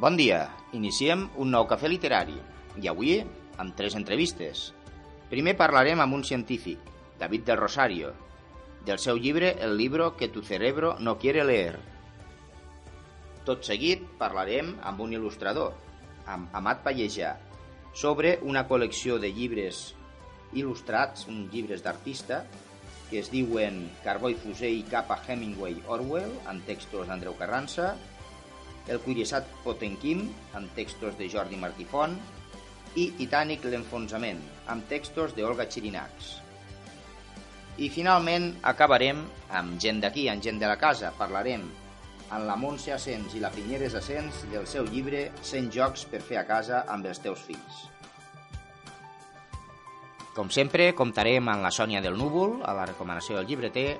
Bon dia. Iniciem un nou cafè literari i avui amb tres entrevistes. Primer parlarem amb un científic, David del Rosario, del seu llibre El libro que tu cerebro no quiere leer. Tot seguit parlarem amb un il·lustrador, amb Amat Pallejà, sobre una col·lecció de llibres il·lustrats, uns llibres d'artista, que es diuen Carbó i Fusell cap Hemingway Orwell, amb textos d'Andreu Carranza, El cuirassat Potenquim, amb textos de Jordi Martí Font, i Titanic l'enfonsament, amb textos d'Olga Chirinacs. I finalment acabarem amb gent d'aquí, amb gent de la casa. Parlarem amb la Montse Asens i la Pinyeres Asens del seu llibre 100 jocs per fer a casa amb els teus fills. Com sempre, comptarem amb la Sònia del Núvol, a la recomanació del llibreter.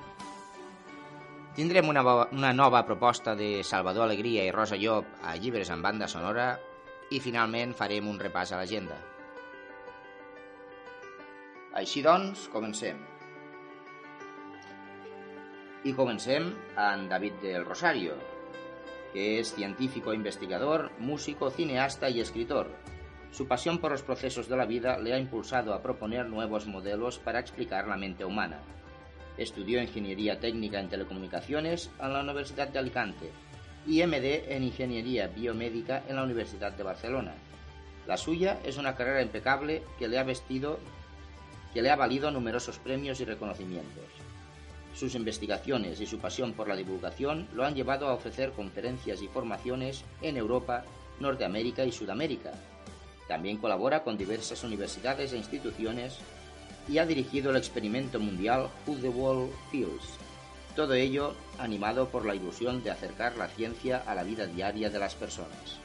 Tindrem una, una nova proposta de Salvador Alegria i Rosa Llop a llibres en banda sonora i finalment farem un repàs a l'agenda. Així doncs, comencem. Y comencem amb David del Rosario, que es científico, investigador, músico, cineasta y escritor. Su pasión por los procesos de la vida le ha impulsado a proponer nuevos modelos para explicar la mente humana. Estudió Ingeniería Técnica en Telecomunicaciones en la Universidad de Alicante y MD en Ingeniería Biomédica en la Universidad de Barcelona. La suya es una carrera impecable que le ha vestido que le ha valido numerosos premios y reconocimientos. Sus investigaciones y su pasión por la divulgación lo han llevado a ofrecer conferencias y formaciones en Europa, Norteamérica y Sudamérica. También colabora con diversas universidades e instituciones y ha dirigido el experimento mundial Who the World Feels. Todo ello animado por la ilusión de acercar la ciencia a la vida diaria de las personas.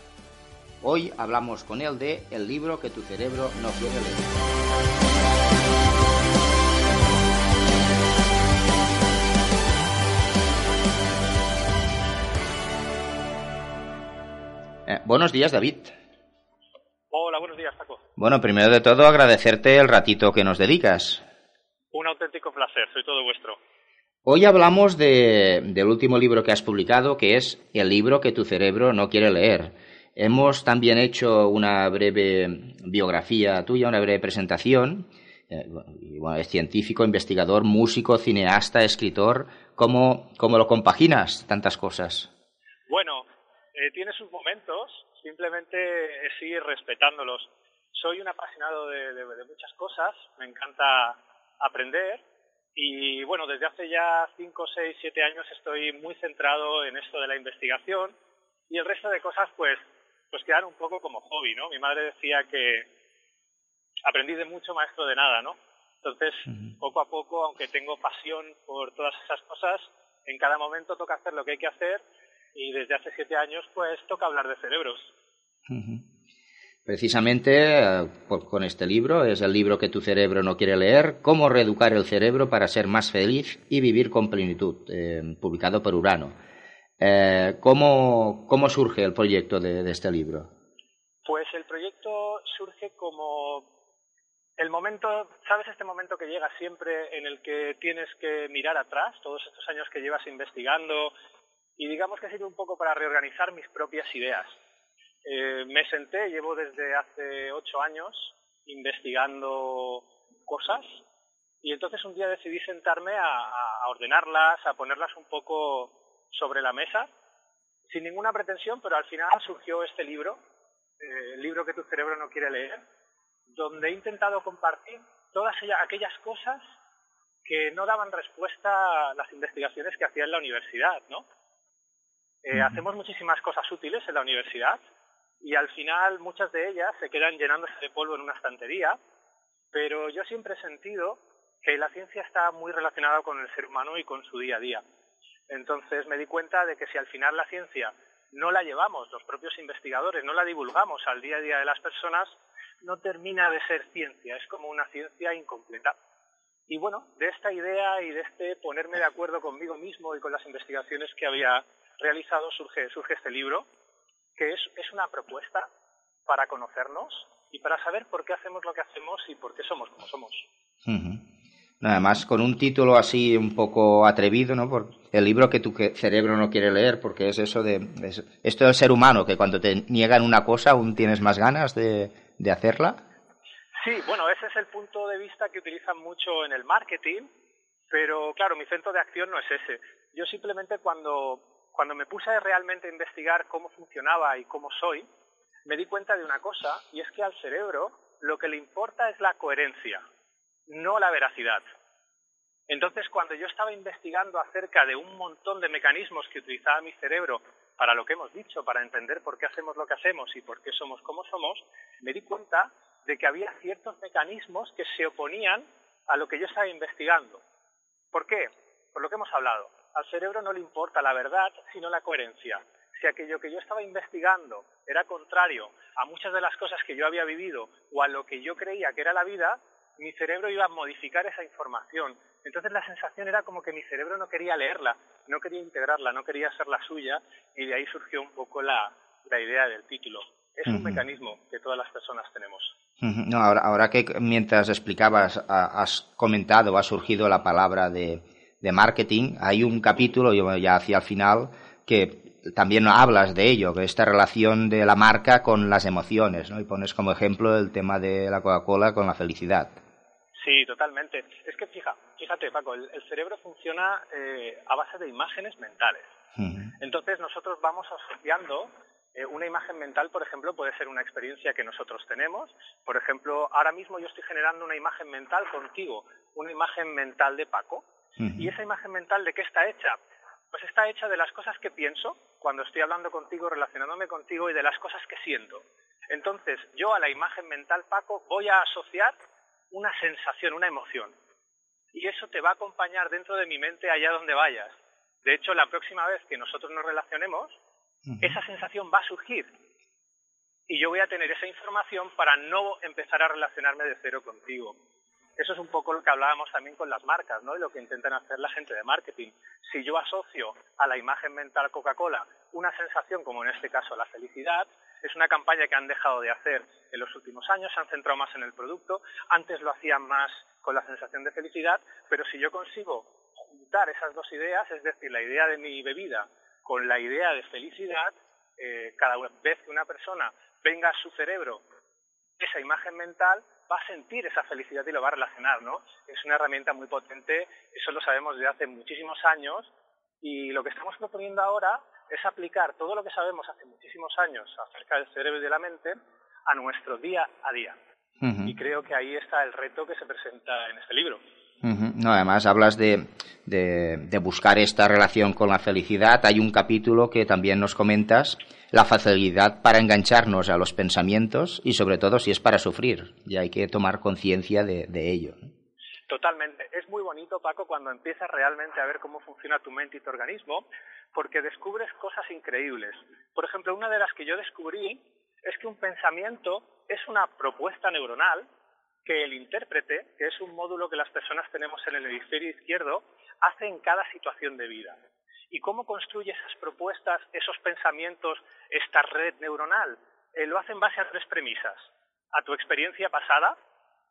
Hoy hablamos con él de El libro que tu cerebro no quiere leer. Eh, buenos días, David. Hola, buenos días, Paco. Bueno, primero de todo, agradecerte el ratito que nos dedicas. Un auténtico placer, soy todo vuestro. Hoy hablamos de, del último libro que has publicado, que es El libro que tu cerebro no quiere leer. Hemos también hecho una breve biografía tuya, una breve presentación. Eh, bueno, es científico, investigador, músico, cineasta, escritor. ¿Cómo, cómo lo compaginas tantas cosas? Bueno, eh, tiene sus momentos, simplemente es ir respetándolos. Soy un apasionado de, de, de, muchas cosas, me encanta aprender y bueno, desde hace ya 5, 6, 7 años estoy muy centrado en esto de la investigación y el resto de cosas pues, pues quedan un poco como hobby, ¿no? Mi madre decía que aprendí de mucho maestro de nada, ¿no? Entonces, poco a poco, aunque tengo pasión por todas esas cosas, en cada momento toca hacer lo que hay que hacer y desde hace siete años pues toca hablar de cerebros. Uh -huh. Precisamente por, con este libro, es el libro que tu cerebro no quiere leer, Cómo reeducar el cerebro para ser más feliz y vivir con plenitud, eh, publicado por Urano. Eh, ¿cómo, ¿Cómo surge el proyecto de, de este libro? Pues el proyecto surge como el momento, ¿sabes este momento que llega siempre en el que tienes que mirar atrás, todos estos años que llevas investigando, y digamos que sirve un poco para reorganizar mis propias ideas. Eh, me senté, llevo desde hace ocho años investigando cosas y entonces un día decidí sentarme a, a, ordenarlas, a ponerlas un poco sobre la mesa, sin ninguna pretensión, pero al final surgió este libro, eh, el libro que tu cerebro no quiere leer, donde he intentado compartir todas aquellas cosas que no daban respuesta a las investigaciones que hacía en la universidad, ¿no? Eh, hacemos muchísimas cosas útiles en la universidad y al final muchas de ellas se quedan llenándose de polvo en una estantería, pero yo siempre he sentido que la ciencia está muy relacionada con el ser humano y con su día a día. Entonces me di cuenta de que si al final la ciencia no la llevamos, los propios investigadores, no la divulgamos al día a día de las personas, no termina de ser ciencia, es como una ciencia incompleta. Y bueno, de esta idea y de este ponerme de acuerdo conmigo mismo y con las investigaciones que había realizado surge, surge este libro, que es, es una propuesta para conocernos y para saber por qué hacemos lo que hacemos y por qué somos como somos. Uh -huh. Además, con un título así un poco atrevido, ¿no? Por el libro que tu cerebro no quiere leer, porque es eso de... esto del ser humano, que cuando te niegan una cosa aún tienes más ganas de, de hacerla. Sí, bueno, ese es el punto de vista que utilizan mucho en el marketing, pero claro, mi centro de acción no es ese. Yo simplemente cuando, cuando me puse realmente a investigar cómo funcionaba y cómo soy, me di cuenta de una cosa, y es que al cerebro lo que le importa es la coherencia no la veracidad. Entonces, cuando yo estaba investigando acerca de un montón de mecanismos que utilizaba mi cerebro para lo que hemos dicho, para entender por qué hacemos lo que hacemos y por qué somos como somos, me di cuenta de que había ciertos mecanismos que se oponían a lo que yo estaba investigando. ¿Por qué? Por lo que hemos hablado. Al cerebro no le importa la verdad, sino la coherencia. Si aquello que yo estaba investigando era contrario a muchas de las cosas que yo había vivido o a lo que yo creía que era la vida, mi cerebro iba a modificar esa información. Entonces la sensación era como que mi cerebro no quería leerla, no quería integrarla, no quería ser la suya y de ahí surgió un poco la, idea del título. Es un mecanismo que todas las personas tenemos. no, ahora, ahora que mientras explicabas has comentado, ha surgido la palabra de, de marketing, hay un capítulo, yo ya hacia el final, que también hablas de ello, de esta relación de la marca con las emociones, ¿no? Y pones como ejemplo el tema de la Coca-Cola con la felicidad. Sí, totalmente. Es que fija, fíjate, Paco, el, cerebro funciona eh, a base de imágenes mentales. Entonces nosotros vamos asociando eh, una imagen mental, por ejemplo, puede ser una experiencia que nosotros tenemos. Por ejemplo, ahora mismo yo estoy generando una imagen mental contigo, una imagen mental de Paco. ¿Y esa imagen mental de qué está hecha? Pues está hecha de las cosas que pienso cuando estoy hablando contigo, relacionándome contigo y de las cosas que siento. Entonces, yo a la imagen mental Paco voy a asociar una sensación, una emoción. Y eso te va a acompañar dentro de mi mente allá donde vayas. De hecho, la próxima vez que nosotros nos relacionemos, esa sensación va a surgir. Y yo voy a tener esa información para no empezar a relacionarme de cero contigo. Eso es un poco lo que hablábamos también con las marcas, ¿no? Y lo que intentan hacer la gente de marketing. Si yo asocio a la imagen mental Coca-Cola una sensación, como en este caso la felicidad, es una campaña que han dejado de hacer en los últimos años, se han centrado más en el producto, antes lo hacían más con la sensación de felicidad, pero si yo consigo juntar esas dos ideas, es decir, la idea de mi bebida con la idea de felicidad, eh, cada vez que una persona venga a su cerebro esa imagen mental, va a sentir esa felicidad y lo va a relacionar, ¿no? Es una herramienta muy potente, eso lo sabemos desde hace muchísimos años y lo que estamos proponiendo ahora es aplicar todo lo que sabemos hace muchísimos años acerca del cerebro y de la mente a nuestro día a día. Y creo que ahí está el reto que se presenta en este libro. No, además hablas de, de, buscar esta relación con la felicidad. Hay un capítulo que también nos comentas, la facilidad para engancharnos a los pensamientos y sobre todo si es para sufrir. Y hay que tomar conciencia de, de ello. Totalmente. Es muy bonito, Paco, cuando empiezas realmente a ver cómo funciona tu mente y tu organismo, porque descubres cosas increíbles. Por ejemplo, una de las que yo descubrí es que un pensamiento es una propuesta neuronal que el intérprete, que es un módulo que las personas tenemos en el hemisferio izquierdo, hace en cada situación de vida. ¿Y cómo construye esas propuestas, esos pensamientos, esta red neuronal? Eh, lo hace en base a tres premisas. A tu experiencia pasada,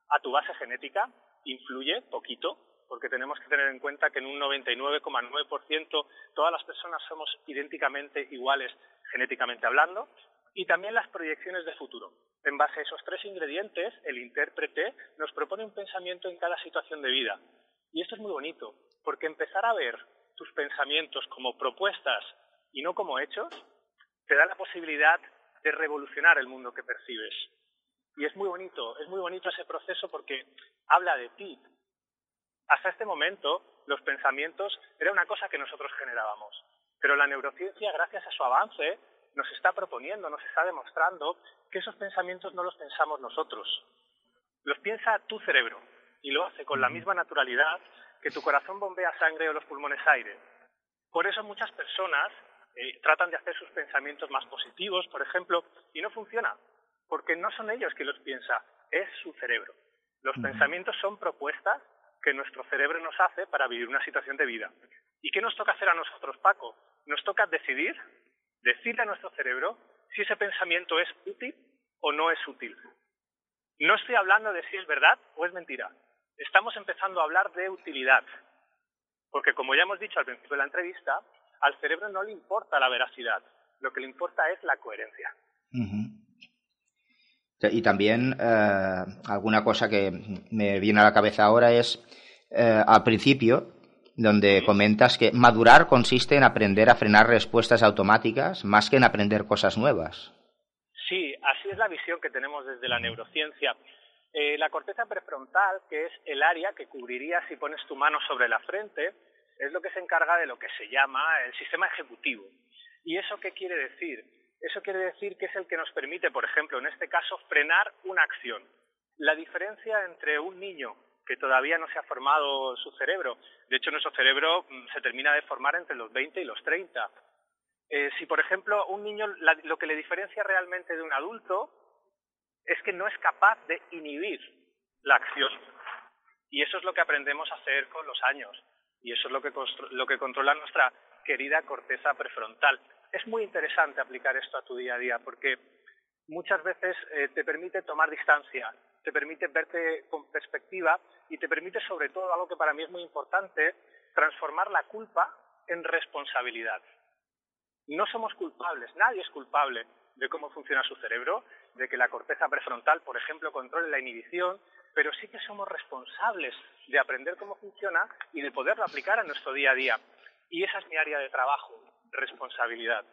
a tu base genética, influye poquito, porque tenemos que tener en cuenta que en un 99,9% todas las personas somos idénticamente iguales genéticamente hablando, y también las proyecciones de futuro. En base a esos tres ingredientes, el intérprete nos propone un pensamiento en cada situación de vida. Y esto es muy bonito, porque empezar a ver tus pensamientos como propuestas y no como hechos, te da la posibilidad de revolucionar el mundo que percibes. Y es muy bonito, es muy bonito ese proceso porque habla de ti, hasta este momento, los pensamientos era una cosa que nosotros generábamos. Pero la neurociencia, gracias a su avance, nos está proponiendo, nos está demostrando que esos pensamientos no los pensamos nosotros. Los piensa tu cerebro y lo hace con la misma naturalidad que tu corazón bombea sangre o los pulmones aire. Por eso muchas personas eh, tratan de hacer sus pensamientos más positivos, por ejemplo, y no funciona, porque no son ellos quienes los piensa, es su cerebro. Los pensamientos son propuestas que nuestro cerebro nos hace para vivir una situación de vida. ¿Y qué nos toca hacer a nosotros, Paco? Nos toca decidir, decirle a nuestro cerebro si ese pensamiento es útil o no es útil. No estoy hablando de si es verdad o es mentira. estamos empezando a hablar de utilidad. Porque como ya hemos dicho al principio de la entrevista, al cerebro no le importa la veracidad, lo que le importa es la coherencia. Y también eh, alguna cosa que me viene a la cabeza ahora es eh, al principio, donde comentas que madurar consiste en aprender a frenar respuestas automáticas más que en aprender cosas nuevas. Sí, así es la visión que tenemos desde la neurociencia. Eh, la corteza prefrontal, que es el área que cubriría si pones tu mano sobre la frente, es lo que se encarga de lo que se llama el sistema ejecutivo. ¿Y eso qué quiere decir? Eso quiere decir que es el que nos permite, por ejemplo, en este caso, frenar una acción. La diferencia entre un niño que todavía no se ha formado su cerebro, de hecho nuestro cerebro mm, se termina de formar entre los 20 y los 30. Eh, si, por ejemplo, un niño, lo que le diferencia realmente de un adulto es que no es capaz de inhibir la acción. Y eso es lo que aprendemos a hacer con los años. Y eso es lo que, lo que controla nuestra querida corteza prefrontal. Es muy interesante aplicar esto a tu día a día porque muchas veces eh, te permite tomar distancia, te permite verte con perspectiva y te permite sobre todo algo que para mí es muy importante, transformar la culpa en responsabilidad. No somos culpables, nadie es culpable de cómo funciona su cerebro, de que la corteza prefrontal, por ejemplo, controle la inhibición, pero sí que somos responsables de aprender cómo funciona y de poderlo aplicar a nuestro día a día. Y esa es mi área de trabajo, responsabilidad.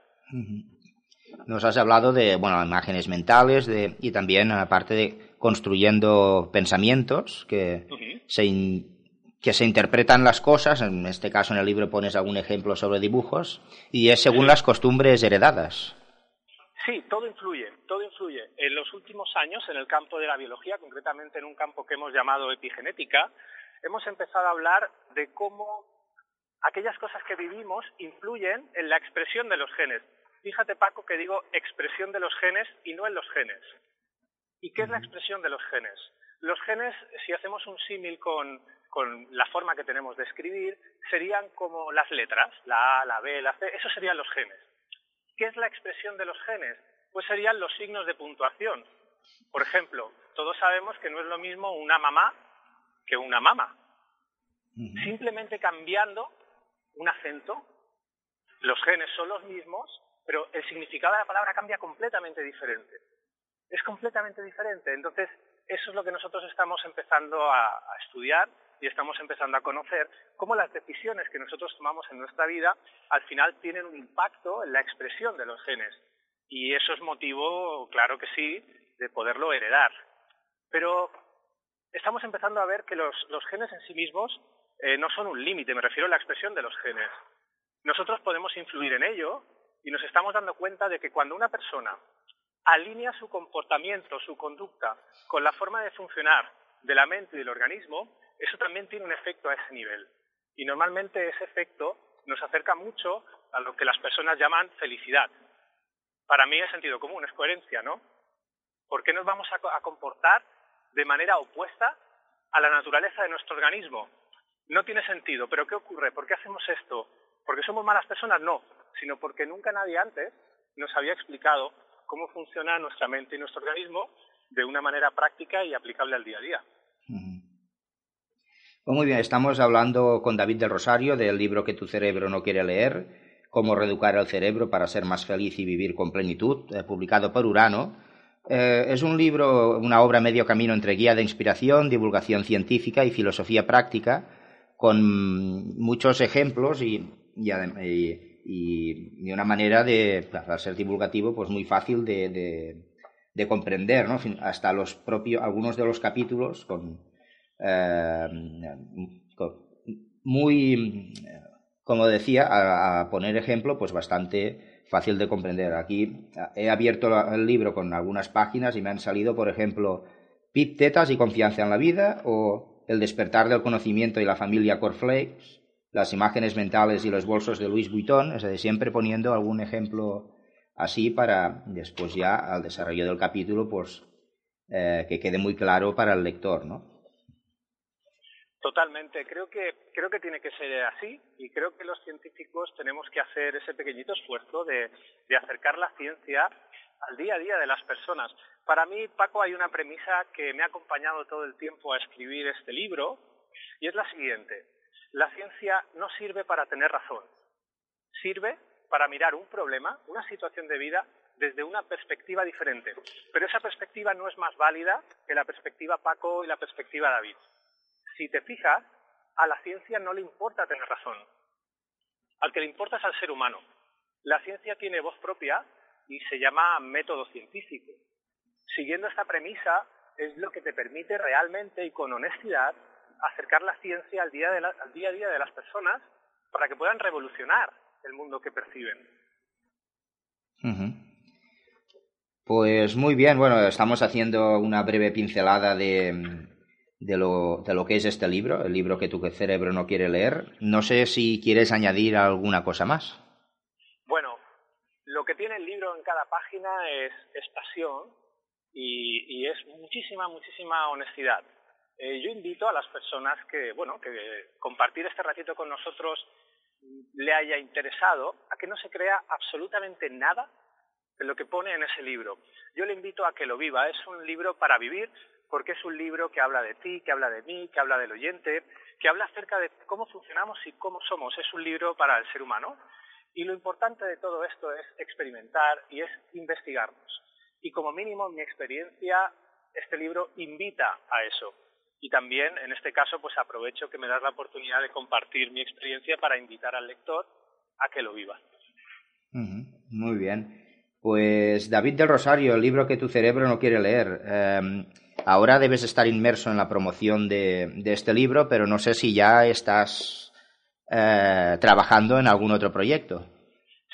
Nos has hablado de bueno, imágenes mentales de, y también, aparte de construyendo pensamientos que, se que se interpretan las cosas, en este caso en el libro pones algún ejemplo sobre dibujos, y es según las costumbres heredadas. Sí, todo influye, todo influye. En los últimos años, en el campo de la biología, concretamente en un campo que hemos llamado epigenética, hemos empezado a hablar de cómo aquellas cosas que vivimos influyen en la expresión de los genes. Fíjate, Paco, que digo expresión de los genes y no en los genes. ¿Y qué es la expresión de los genes? Los genes, si hacemos un símil con, con la forma que tenemos de escribir, serían como las letras, la A, la B, la C, esos serían los genes. ¿Qué es la expresión de los genes? Pues serían los signos de puntuación. Por ejemplo, todos sabemos que no es lo mismo una mamá que una mama. Simplemente cambiando un acento, los genes son los mismos, pero el significado de la palabra cambia completamente diferente. Es completamente diferente. Entonces, eso es lo que nosotros estamos empezando a, estudiar y estamos empezando a conocer cómo las decisiones que nosotros tomamos en nuestra vida al final tienen un impacto en la expresión de los genes. Y eso es motivo, claro que sí, de poderlo heredar. Pero estamos empezando a ver que los, genes en sí mismos eh, no son un límite, me refiero a la expresión de los genes. Nosotros podemos influir en ello y nos estamos dando cuenta de que cuando una persona alinea su comportamiento, su conducta, con la forma de funcionar de la mente y del organismo, eso también tiene un efecto a ese nivel. Y normalmente ese efecto nos acerca mucho a lo que las personas llaman felicidad. Para mí es sentido común, es coherencia, ¿no? ¿Por qué nos vamos a, comportar de manera opuesta a la naturaleza de nuestro organismo? No tiene sentido, pero ¿qué ocurre? ¿Por qué hacemos esto? ¿Porque somos malas personas? No, sino porque nunca nadie antes nos había explicado cómo funciona nuestra mente y nuestro organismo de una manera práctica y aplicable al día a día. Pues muy bien, estamos hablando con David del Rosario del libro que tu cerebro no quiere leer, Cómo reeducar el cerebro para ser más feliz y vivir con plenitud, eh, publicado por Urano. Eh, es un libro, una obra medio camino entre guía de inspiración, divulgación científica y filosofía práctica, con muchos ejemplos y, de una manera de, para ser divulgativo, pues muy fácil de, de comprender, ¿no? Hasta los propios, algunos de los capítulos con eh, muy, como decía, a, poner ejemplo, pues bastante fácil de comprender. Aquí he abierto el libro con algunas páginas y me han salido, por ejemplo, Pit Tetas y Confianza en la Vida o El despertar del conocimiento y la familia Corflakes, las imágenes mentales y los bolsos de Luis Vuitton, es decir, siempre poniendo algún ejemplo así para después ya al desarrollo del capítulo, pues eh, que quede muy claro para el lector, ¿no? Totalmente, creo que, creo que tiene que ser así y creo que los científicos tenemos que hacer ese pequeñito esfuerzo de, de acercar la ciencia al día a día de las personas. Para mí, Paco, hay una premisa que me ha acompañado todo el tiempo a escribir este libro y es la siguiente. La ciencia no sirve para tener razón, sirve para mirar un problema, una situación de vida, desde una perspectiva diferente. Pero esa perspectiva no es más válida que la perspectiva Paco y la perspectiva David. Si te fijas, a la ciencia no le importa tener razón. Al que le importa es al ser humano. La ciencia tiene voz propia y se llama método científico. Siguiendo esta premisa es lo que te permite realmente y con honestidad acercar la ciencia al día, al día a día de las personas para que puedan revolucionar el mundo que perciben. Pues muy bien, bueno, estamos haciendo una breve pincelada de, de, lo, de lo que es este libro, el libro que tu cerebro no quiere leer. No sé si quieres añadir alguna cosa más. Bueno, lo que tiene el libro en cada página es, es pasión y, y, es muchísima, muchísima honestidad. Eh, yo invito a las personas que, bueno, que compartir este ratito con nosotros le haya interesado a que no se crea absolutamente nada de lo que pone en ese libro. Yo le invito a que lo viva. Es un libro para vivir porque es un libro que habla de ti, que habla de mí, que habla del oyente, que habla acerca de cómo funcionamos y cómo somos. Es un libro para el ser humano. Y lo importante de todo esto es experimentar y es investigarnos. Y como mínimo, en mi experiencia, este libro invita a eso y también, en este caso, pues aprovecho que me das la oportunidad de compartir mi experiencia para invitar al lector a que lo viva. Muy bien. Pues David del Rosario, el libro que tu cerebro no quiere leer. Em, ahora debes estar inmerso en la promoción de, este libro, pero no sé si ya estás eh, trabajando en algún otro proyecto.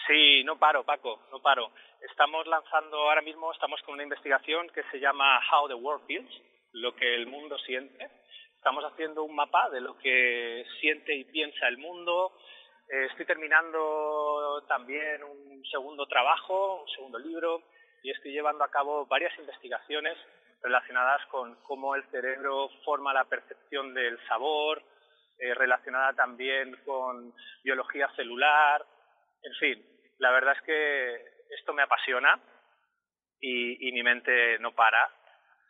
Sí, no paro, Paco, no paro. Estamos lanzando ahora mismo, estamos con una investigación que se llama How the World Feels, lo que el mundo siente. Estamos haciendo un mapa de lo que siente y piensa el mundo. Eh, estoy terminando también un segundo trabajo, un segundo libro, y estoy llevando a cabo varias investigaciones relacionadas con cómo el cerebro forma la percepción del sabor, eh, relacionada también con biología celular, en fin, la verdad es que esto me apasiona y mi mente no para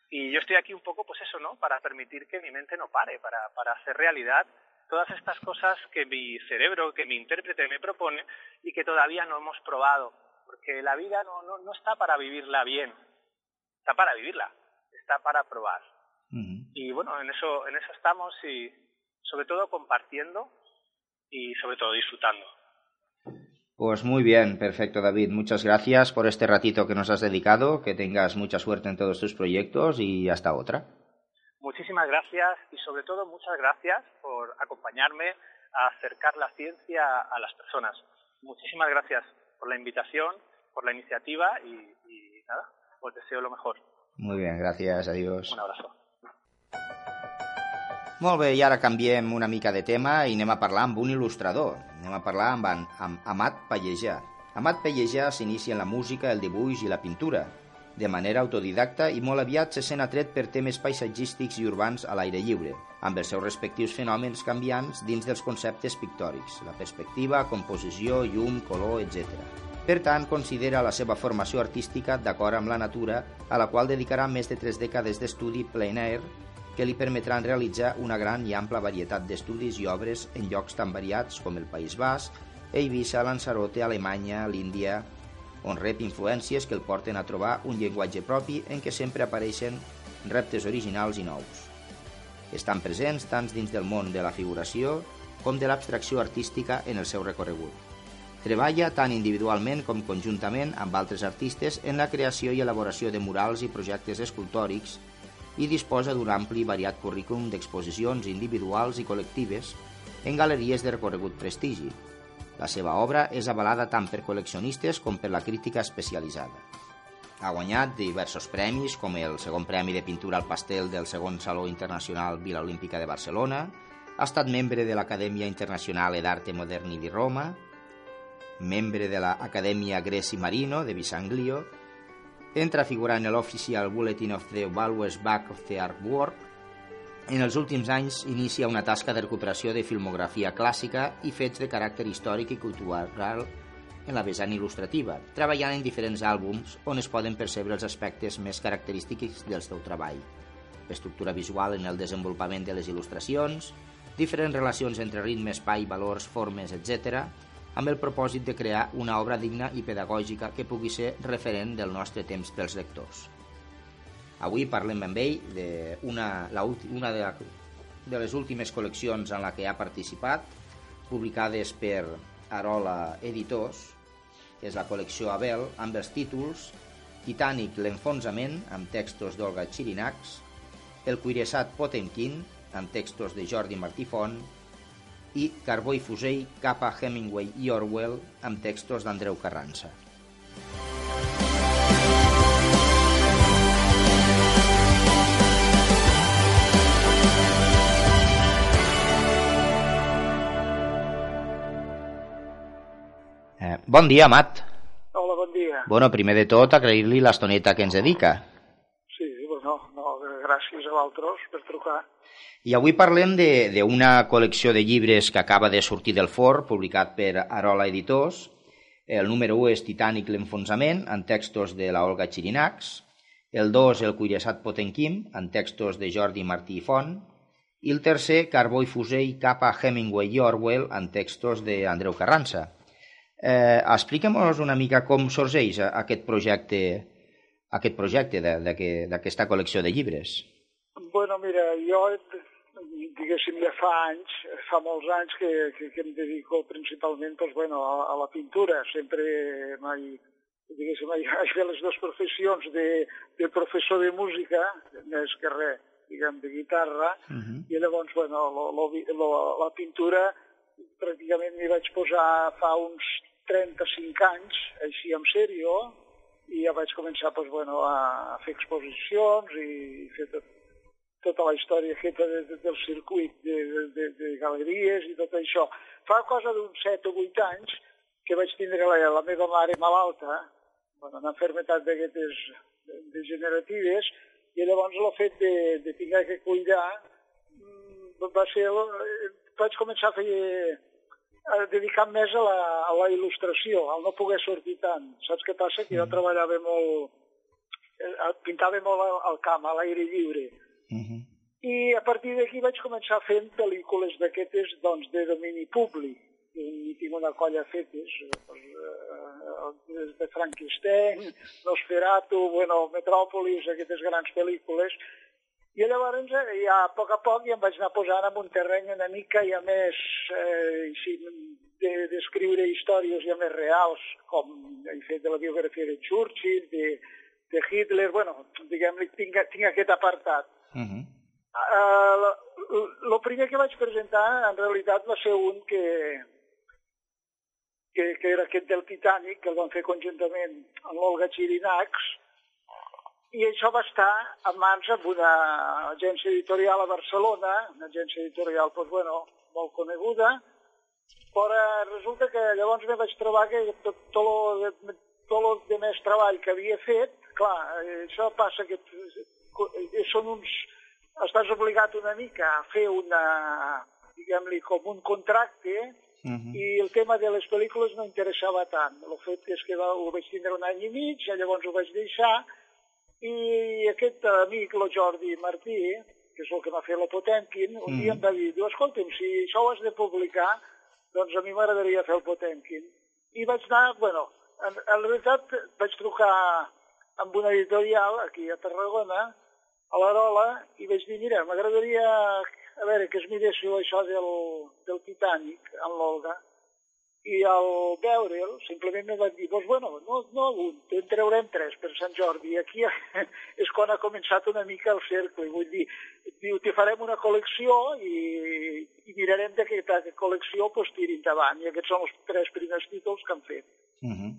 y yo estoy aquí un poco, pues eso, ¿no? Para permitir que mi mente no pare, para, para hacer realidad todas estas cosas que mi cerebro, que mi intérprete me propone y que todavía no hemos probado. Porque la vida no, no, no está para vivirla bien, está para vivirla, está para probar. Y bueno, en eso, en eso estamos y sobre todo compartiendo y sobre todo disfrutando. Pues muy bien, perfecto David. Muchas gracias por este ratito que nos has dedicado. Que tengas mucha suerte en todos tus proyectos y hasta otra. Muchísimas gracias y sobre todo muchas gracias por acompañarme a acercar la ciencia a las personas. Muchísimas gracias por la invitación, por la iniciativa y, y nada, os deseo lo mejor. Muy bien, gracias, adiós. Un abrazo. Molt bé, i ara canviem una mica de tema i anem a parlar amb un il·lustrador. Anem a parlar amb, en, amb Amat Pallejà. Amat Pallejà s'inicia en la música, el dibuix i la pintura, de manera autodidacta i molt aviat se sent atret per temes paisatgístics i urbans a l'aire lliure, amb els seus respectius fenòmens canviants dins dels conceptes pictòrics, la perspectiva, composició, llum, color, etc. Per tant, considera la seva formació artística d'acord amb la natura, a la qual dedicarà més de tres dècades d'estudi plein air que li permetran realitzar una gran i ampla varietat d'estudis i obres en llocs tan variats com el País Basc, Eivissa, Lanzarote, Alemanya, l'Índia, on rep influències que el porten a trobar un llenguatge propi en què sempre apareixen reptes originals i nous. Estan presents tant dins del món de la figuració com de l'abstracció artística en el seu recorregut. Treballa tant individualment com conjuntament amb altres artistes en la creació i elaboració de murals i projectes escultòrics i disposa d'un ampli i variat currículum d'exposicions individuals i col·lectives en galeries de recorregut prestigi. La seva obra és avalada tant per col·leccionistes com per la crítica especialitzada. Ha guanyat diversos premis, com el segon Premi de Pintura al Pastel del segon Saló Internacional Vila Olímpica de Barcelona, ha estat membre de l'Acadèmia Internacional d'Arte Moderni di Roma, membre de l'Acadèmia Greci Marino de Bisanglio entra a figurar en l'Official Bulletin of the Values Back of the Artwork. En els últims anys inicia una tasca de recuperació de filmografia clàssica i fets de caràcter històric i cultural en la vessant il·lustrativa, treballant en diferents àlbums on es poden percebre els aspectes més característics del seu treball. L'estructura visual en el desenvolupament de les il·lustracions, diferents relacions entre ritme, espai, valors, formes, etc., amb el propòsit de crear una obra digna i pedagògica que pugui ser referent del nostre temps pels lectors. Avui parlem amb ell d'una una de, de les últimes col·leccions en la que ha participat, publicades per Arola Editors, que és la col·lecció Abel, amb els títols Titanic l'enfonsament, amb textos d'Olga Chirinacs, El cuirassat Potemkin, amb textos de Jordi Martí Font, i Carbó i fusell cap a Hemingway i Orwell, amb textos d'Andreu Carranza. Eh, bon dia, Amat. Hola, bon dia. Bueno, primer de tot, agrair-li l'estoneta que ens dedica. Gràcies a vosaltres per trucar. I avui parlem d'una col·lecció de llibres que acaba de sortir del for, publicat per Arola Editors. El número 1 és Titanic l'enfonsament, en textos de la Olga Chirinacs. El 2, El cuirassat Potenquim, en textos de Jordi Martí i Font. I el tercer, Carbó i fusell cap a Hemingway i Orwell, en textos d'Andreu Carranza. Eh, Explica'm-nos una mica com sorgeix aquest projecte, aquest projecte d'aquesta col·lecció de llibres. Bueno, mira, jo, diguéssim, ja fa anys, fa molts anys que, que, que em dedico principalment doncs, bueno, a, a la pintura. Sempre mai, diguéssim, he fet les dues professions de, de professor de música, més que res, diguem, de guitarra, uh -huh. i llavors, bueno, lo, lo, lo, la pintura pràcticament m'hi vaig posar fa uns 35 anys, així en sèrio, i ja vaig començar doncs, bueno, a fer exposicions i fer tot, tota la història feta de, de, del circuit de, de, de galeries i tot això. Fa cosa d'uns 7 o 8 anys que vaig tindre la, la meva mare malalta, bueno, una enfermetat d'aquestes degeneratives, i llavors el fet de, de tenir que cuidar mm, va ser... Vaig començar a fer a dedicar més a la, a la il·lustració, al no poder sortir tant. Saps què passa? Que jo mm. treballava molt, eh, pintava molt al, al camp, a l'aire lliure, Uh -huh. I a partir d'aquí vaig començar fent pel·lícules d'aquestes doncs, de domini públic. I tinc una colla fetes, doncs, eh, de Frankenstein, Nosferatu, bueno, Metròpolis, aquestes grans pel·lícules. I llavors, eh, ja a poc a poc, ja em vaig anar posant en un terreny una mica ja més, eh, així, d'escriure de, històries ja més reals, com he fet de la biografia de Churchill, de, de Hitler, bueno, diguem-li, tinc, tinc aquest apartat. Uh -huh. uh, primer que vaig presentar en realitat va ser un que, que, que era aquest del Titanic, que el van fer conjuntament amb l'Olga Chirinacs, i això va estar en mans amb una agència editorial a Barcelona, una agència editorial doncs, bueno, molt coneguda, però resulta que llavors me vaig trobar que tot, tot, el, tot el de més treball que havia fet, clar, això passa que Eh, són uns... Estàs obligat una mica a fer una, diguem-li, com un contracte, uh -huh. i el tema de les pel·lícules no interessava tant. El fet és que va, ho vaig tindre un any i mig, llavors ho vaig deixar, i aquest amic, el Jordi Martí, que és el que m'ha fet la Potemkin, un -huh. dia em va dir, diu, escolta'm, si això ho has de publicar, doncs a mi m'agradaria fer el Potemkin. I vaig anar, bueno, en, en realitat vaig trucar amb una editorial aquí a Tarragona, a l'Arola i vaig dir, mira, m'agradaria a veure que es miréssiu això del, del Titanic amb l'Olga i al veure'l simplement em va dir, doncs bueno, no, no un, en traurem tres per Sant Jordi aquí és quan ha començat una mica el cercle, vull dir, diu, te farem una col·lecció i, i mirarem de que aquesta col·lecció pues, tiri endavant i aquests són els tres primers títols que han fet. Uh -huh.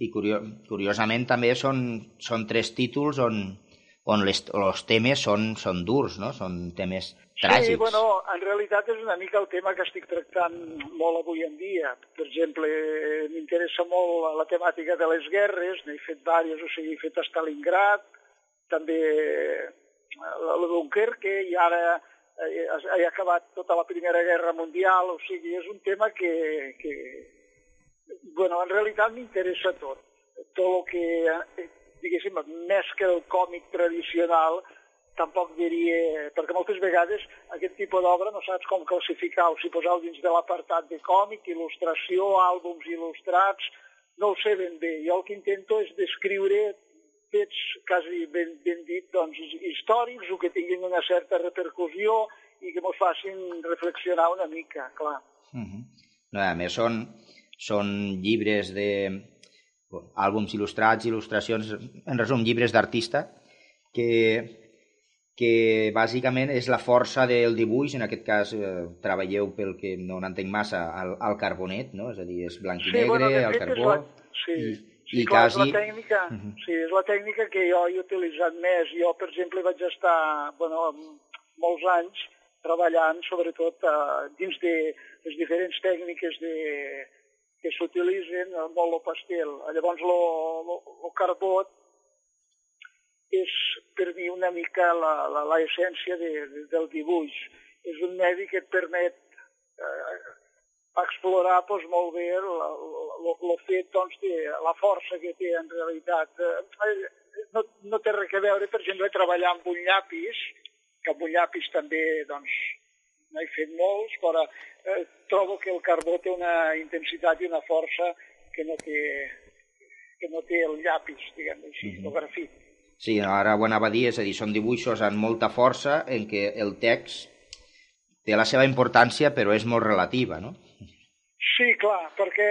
I curio curiosament també són, són tres títols on on les, els temes són, són durs, no? Són temes tràgics. Sí, bueno, en realitat és una mica el tema que estic tractant molt avui en dia. Per exemple, m'interessa molt la temàtica de les guerres, n'he fet diverses, o sigui, he fet a Stalingrad, també la Dunkerque, i ara he acabat tota la Primera Guerra Mundial, o sigui, és un tema que, que bueno, en realitat m'interessa tot. Tot el que, eh, diguéssim, més que el còmic tradicional, tampoc diria, perquè moltes vegades aquest tipus d'obra no saps com classificar-ho, si posar-ho dins de l'apartat de còmic, il·lustració, àlbums il·lustrats, no ho sé ben bé. Jo el que intento és descriure fets quasi ben, ben dit doncs, històrics o que tinguin una certa repercussió i que ens facin reflexionar una mica, clar. Uh -huh. no, a més, són, són llibres de àlbums il·lustrats, il·lustracions, en resum, llibres d'artista, que que bàsicament és la força del dibuix, en aquest cas eh, treballeu pel que no n'entenc massa, al, al carbonet, no? és a dir, és blanc i sí, negre, bueno, al carbó... La... Sí, i, sí, i clar, quasi... és la tècnica, uh -huh. sí, és la tècnica que jo he utilitzat més. Jo, per exemple, vaig estar bueno, molts anys treballant sobretot uh, dins de les diferents tècniques de, que s'utilitzen, molt el pastel. Llavors, el carbó és per mi una mica l'essència de, de, del dibuix. És un medi que et permet eh, explorar doncs, molt bé el fet doncs, de la força que té en realitat. Eh, no, no té res a veure, per exemple, treballar amb un llapis, que amb un llapis també doncs, n'he fet molts, però eh, trobo que el carbó té una intensitat i una força que no té, que no té el llapis, diguem així, mm -hmm. el grafit. Sí, ara ho anava a dir, és a dir, són dibuixos amb molta força en què el text té la seva importància però és molt relativa, no? Sí, clar, perquè,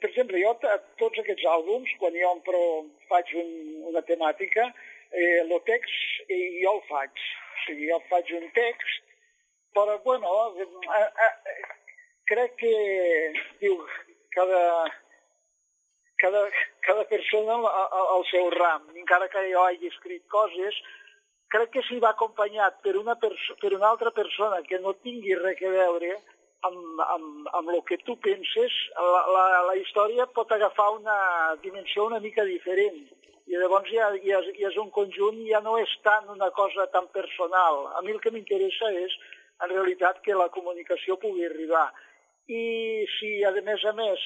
per exemple, jo tots aquests àlbums, quan jo empro, faig un, una temàtica, eh, el text eh, jo el faig. O sigui, jo faig un text, però, bueno, eh, eh, crec que, diu, cada, cada, cada persona al seu ram. Encara que jo hagi escrit coses, crec que si va acompanyat per una, per una altra persona que no tingui res a veure amb, amb, amb el que tu penses, la, la, la història pot agafar una dimensió una mica diferent. I llavors ja, ja, ja és un conjunt, ja no és tant una cosa tan personal. A mi el que m'interessa és, en realitat, que la comunicació pugui arribar. I si, a més a més,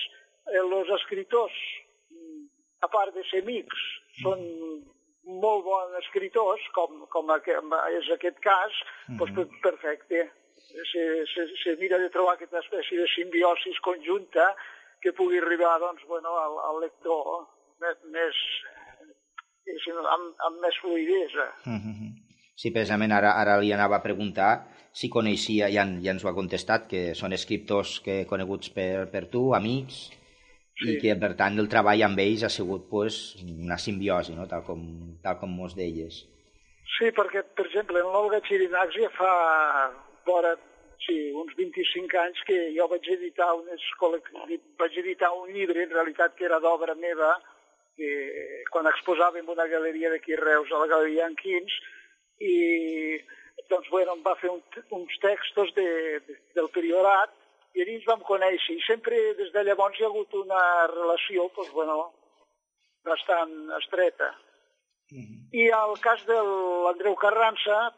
eh, els escriptors a part de ser amics, són molt bons escriptors, com, com és aquest cas, mm -hmm. doncs perfecte. Se, se, se mira de trobar aquesta espècie de simbiosis conjunta que pugui arribar doncs, bueno, al, al lector més, més amb, amb més fluidesa. Mm -hmm. Sí, precisament ara, ara li anava a preguntar si coneixia, ja, ja ens ho ha contestat, que són escriptors que coneguts per, per tu, amics, sí. i que per tant el treball amb ells ha sigut pues, una simbiosi, no? tal, com, tal com mos deies. Sí, perquè, per exemple, en l'Olga Chirinacs ja fa vora, sí, uns 25 anys que jo vaig editar, unes, vaig editar un llibre, en realitat que era d'obra meva, que quan exposàvem una galeria d'aquí Reus, a la Galeria Enquins, i doncs, bueno, em va fer un, uns textos de, de, del priorat i allí ens vam conèixer i sempre des de llavors hi ha hagut una relació doncs, bueno, bastant estreta. Mm -hmm. I el cas de l'Andreu Carrança,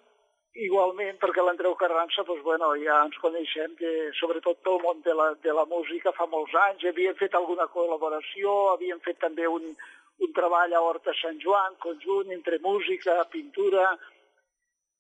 igualment, perquè l'Andreu Carrança, doncs, bueno, ja ens coneixem, que sobretot pel món de la, de la música fa molts anys, havíem fet alguna col·laboració, havíem fet també un, un treball a Horta Sant Joan, conjunt entre música, pintura,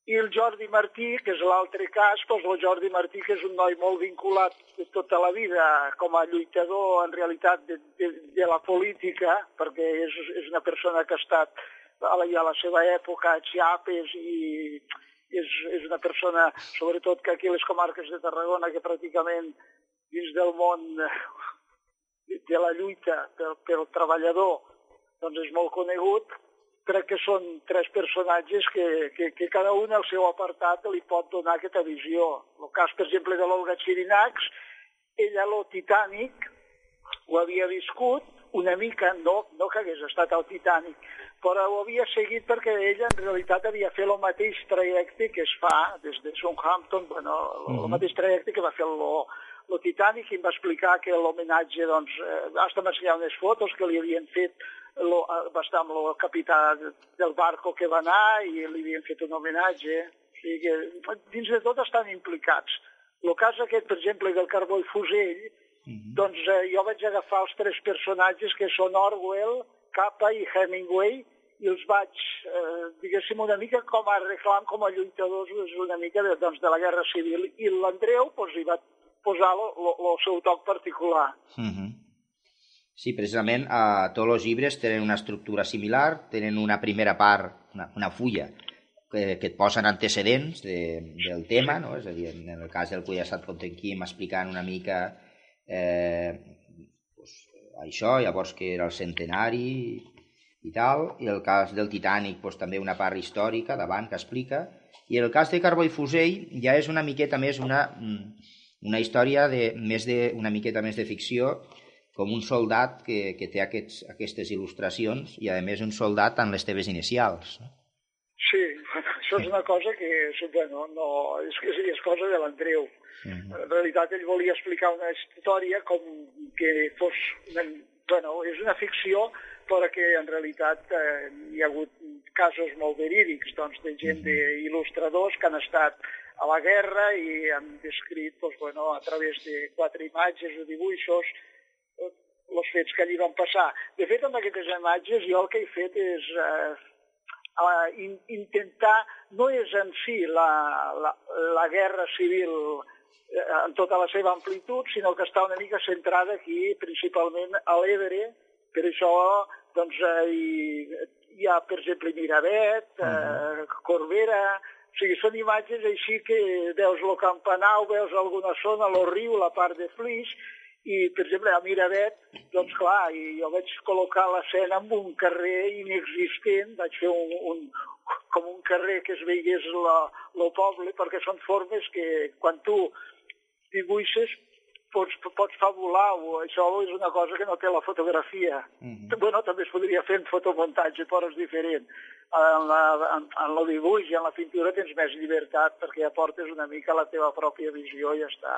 i el Jordi Martí, que és l'altre cas, doncs el Jordi Martí, que és un noi molt vinculat de tota la vida com a lluitador, en realitat, de, de, de la política, perquè és, és una persona que ha estat a la, a la seva època a Chiapas i és, és una persona, sobretot que aquí a les comarques de Tarragona, que pràcticament dins del món de la lluita pel, pel treballador doncs és molt conegut, crec que són tres personatges que, que, que cada un al seu apartat li pot donar aquesta visió. El cas, per exemple, de l'Olga Chirinacs, ella lo Titanic ho havia viscut una mica, no, no que hagués estat al Titanic, però ho havia seguit perquè ella en realitat havia fet el mateix trajecte que es fa des de Southampton, bueno, el, -huh. el mateix trajecte que va fer el, el Titanic i em va explicar que l'homenatge, doncs, eh, hasta m'ensenyar unes fotos que li havien fet lo, va estar amb el capità del barco que va anar i li havien fet un homenatge. O sigui que dins de tot estan implicats. El cas aquest, per exemple, del carbó i fusell, Uh -huh. Doncs eh, jo vaig agafar els tres personatges que són Orwell, Capa i Hemingway, i els vaig, eh, diguéssim, una mica com a reclam, com a lluitadors, una mica de, doncs, de la Guerra Civil. I l'Andreu doncs, hi va posar el seu toc particular. Uh -huh. Sí, precisament a tots els llibres tenen una estructura similar, tenen una primera part, una, una fulla, que, que et posen antecedents de, del tema, no? és a dir, en el cas del Cuyassat Potenquim explicant una mica eh, pues, això, llavors que era el centenari i tal, i el cas del Titanic pues, també una part històrica davant que explica, i el cas de Carbó i Fusell ja és una miqueta més una, mm, una història de, més de, una miqueta més de ficció, com un soldat que, que té aquests, aquestes il·lustracions i, a més, un soldat amb les teves inicials. No? Sí, bueno, això és una cosa que bueno, no, és, és, és cosa de l'Andreu. Uh -huh. En realitat ell volia explicar una història com que fos... Una, bueno, és una ficció però que en realitat eh, hi ha hagut casos molt verídics doncs, de gent, uh -huh. d'il·lustradors que han estat a la guerra i han descrit doncs, bueno, a través de quatre imatges o dibuixos els eh, fets que allí van passar. De fet, amb aquestes imatges jo el que he fet és eh, in, intentar, no és en si la, la, la guerra civil eh, en tota la seva amplitud, sinó que està una mica centrada aquí, principalment a l'Ebre, per això doncs, eh, hi, hi ha, per exemple, Miravet, eh, Corbera, o sigui, són imatges així que veus el campanau, veus alguna zona, el riu, la part de Flix, i, per exemple, a Miravet, doncs clar, i jo vaig col·locar l'escena en un carrer inexistent, vaig fer un, un, com un carrer que es veiés el poble, perquè són formes que quan tu dibuixes pots, pots fabular, o això és una cosa que no té la fotografia. Mm -hmm. Bueno, també es podria fer en fotomuntatge, però és diferent. En, la, en, en el dibuix i en la pintura tens més llibertat perquè aportes una mica la teva pròpia visió i ja està.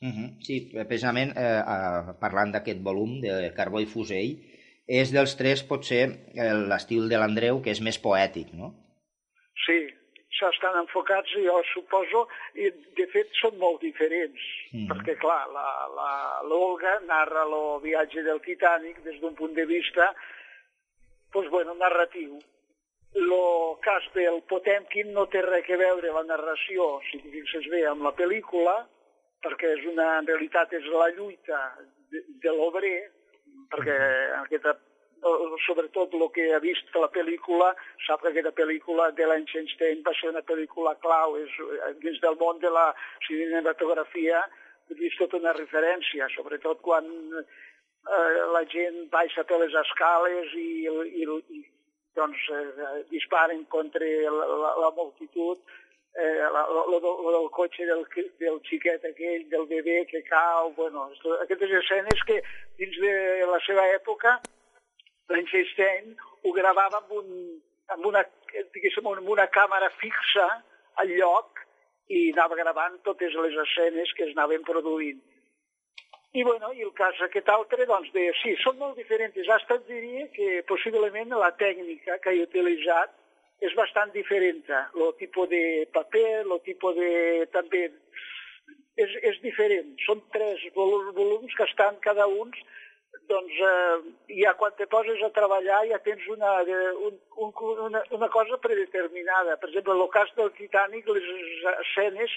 Mm -hmm. Sí, precisament eh, eh, parlant d'aquest volum de Carbó i Fusell, és dels tres potser l'estil de l'Andreu que és més poètic, no? Sí, estan enfocats, jo suposo, i de fet són molt diferents, mm -hmm. perquè clar, l'Olga narra el viatge del Titanic des d'un punt de vista doncs, bueno, narratiu. El cas del Potemkin no té res a veure la narració, si t'hi fixes bé, amb la pel·lícula, perquè és una, en realitat és la lluita de, de l'obrer, perquè mm -hmm. aquesta sobretot el que ha vist la pel·lícula, sap que aquesta pel·lícula de l'Einstein va ser una pel·lícula clau és, dins del món de la cinematografia, vist tota una referència, sobretot quan eh, la gent baixa per les escales i, i, i doncs, eh, disparen contra la, la, la multitud, eh, del cotxe del, del xiquet aquell, del bebè que cau, bueno, aquestes escenes que dins de la seva època l'Einstein ho gravava amb, un, amb, una, diguéssim, amb una càmera fixa al lloc i anava gravant totes les escenes que es anaven produint. I, bueno, i el cas aquest altre, doncs, de, sí, són molt diferents. Hasta et diria que possiblement la tècnica que he utilitzat és bastant diferent. El tipus de paper, el tipus de... també és, és diferent. Són tres volums que estan cada un doncs eh, ja quan te poses a treballar ja tens una, un, un, una, una cosa predeterminada. Per exemple, en el cas del Titanic, les escenes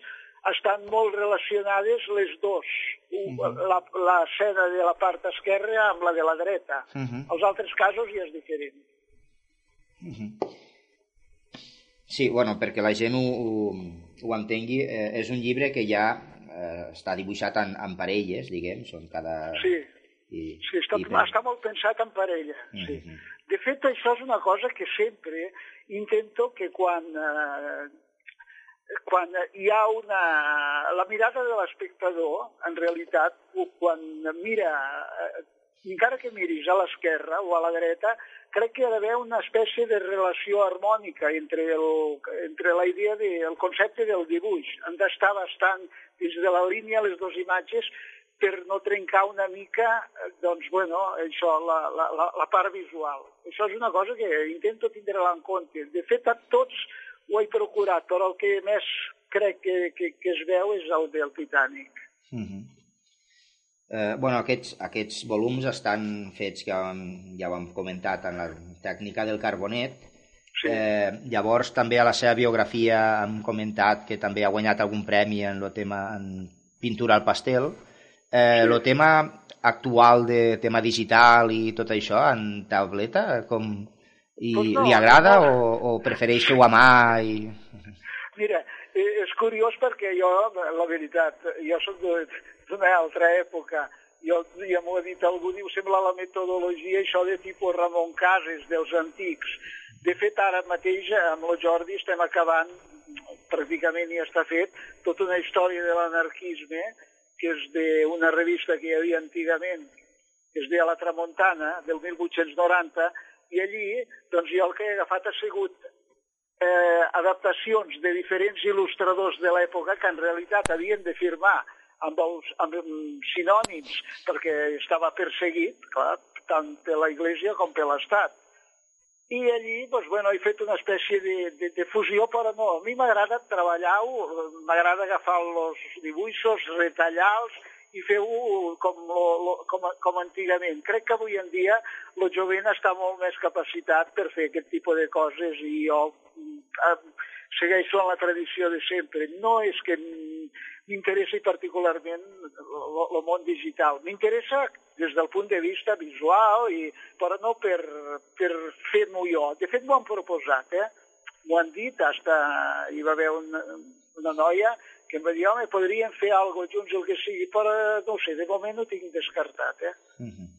estan molt relacionades les dos. Uh -huh. L'escena de la part esquerra amb la de la dreta. Uh -huh. Els altres casos ja és diferent. Uh -huh. Sí, bueno, perquè la gent ho, ho, ho entengui, eh, és un llibre que ja eh, està dibuixat en, en parelles, diguem, són cada... Sí i, sí, està, i està molt pensat en parella. Sí. Mhm. De fet, això és una cosa que sempre intento que quan, eh, quan hi ha una... La mirada de l'espectador, en realitat, quan mira, eh, encara que miris a l'esquerra o a la dreta, crec que hi ha d'haver una espècie de relació harmònica entre, el, entre la idea del de, concepte del dibuix. Han d'estar bastant dins de la línia les dues imatges per no trencar una mica, doncs, bueno, això, la, la, la part visual. Això és una cosa que intento tindre-la en compte. De fet, a tots ho he procurat, però el que més crec que, que, que es veu és el del Titanic. Mm -hmm. Eh, bueno, aquests, aquests volums estan fets, que ja, ja ho hem comentat, en la tècnica del carbonet. Sí. Eh, llavors, també a la seva biografia hem comentat que també ha guanyat algun premi en el tema en pintura al pastel. Eh. El tema actual de tema digital i tot això en tableta, com, i pues no, li agrada no. o, o prefereix fer-ho a mà? I... Mira, eh, és curiós perquè jo, la veritat, jo soc d'una altra època, jo ja m'ho ha dit algú, diu, sembla la metodologia això de tipus Ramon Cases, dels antics. De fet, ara mateix amb el Jordi estem acabant, pràcticament ja està fet, tota una història de l'anarquisme, que és d'una revista que hi havia antigament, que es deia La Tramontana, del 1890, i allí doncs, jo el que he agafat ha sigut eh, adaptacions de diferents il·lustradors de l'època que en realitat havien de firmar amb els amb sinònims perquè estava perseguit, clar, tant per la Iglesia com per l'Estat. I allí, doncs, bueno, he fet una espècie de, de, de fusió, però no, a mi m'agrada treballar-ho, m'agrada agafar els dibuixos, retallar-los i fer-ho com, lo, com, com antigament. Crec que avui en dia el jovent està molt més capacitat per fer aquest tipus de coses i jo eh, segueixo en la tradició de sempre. No és que m'interessi particularment el món digital. M'interessa des del punt de vista visual, i, però no per, per fer-m'ho jo. De fet, m'ho han proposat, eh? M'ho han dit, hasta hi va haver una, una noia que em va dir, home, podríem fer alguna cosa junts, el que sigui, però no sé, de moment no tinc descartat, eh? Mm -hmm.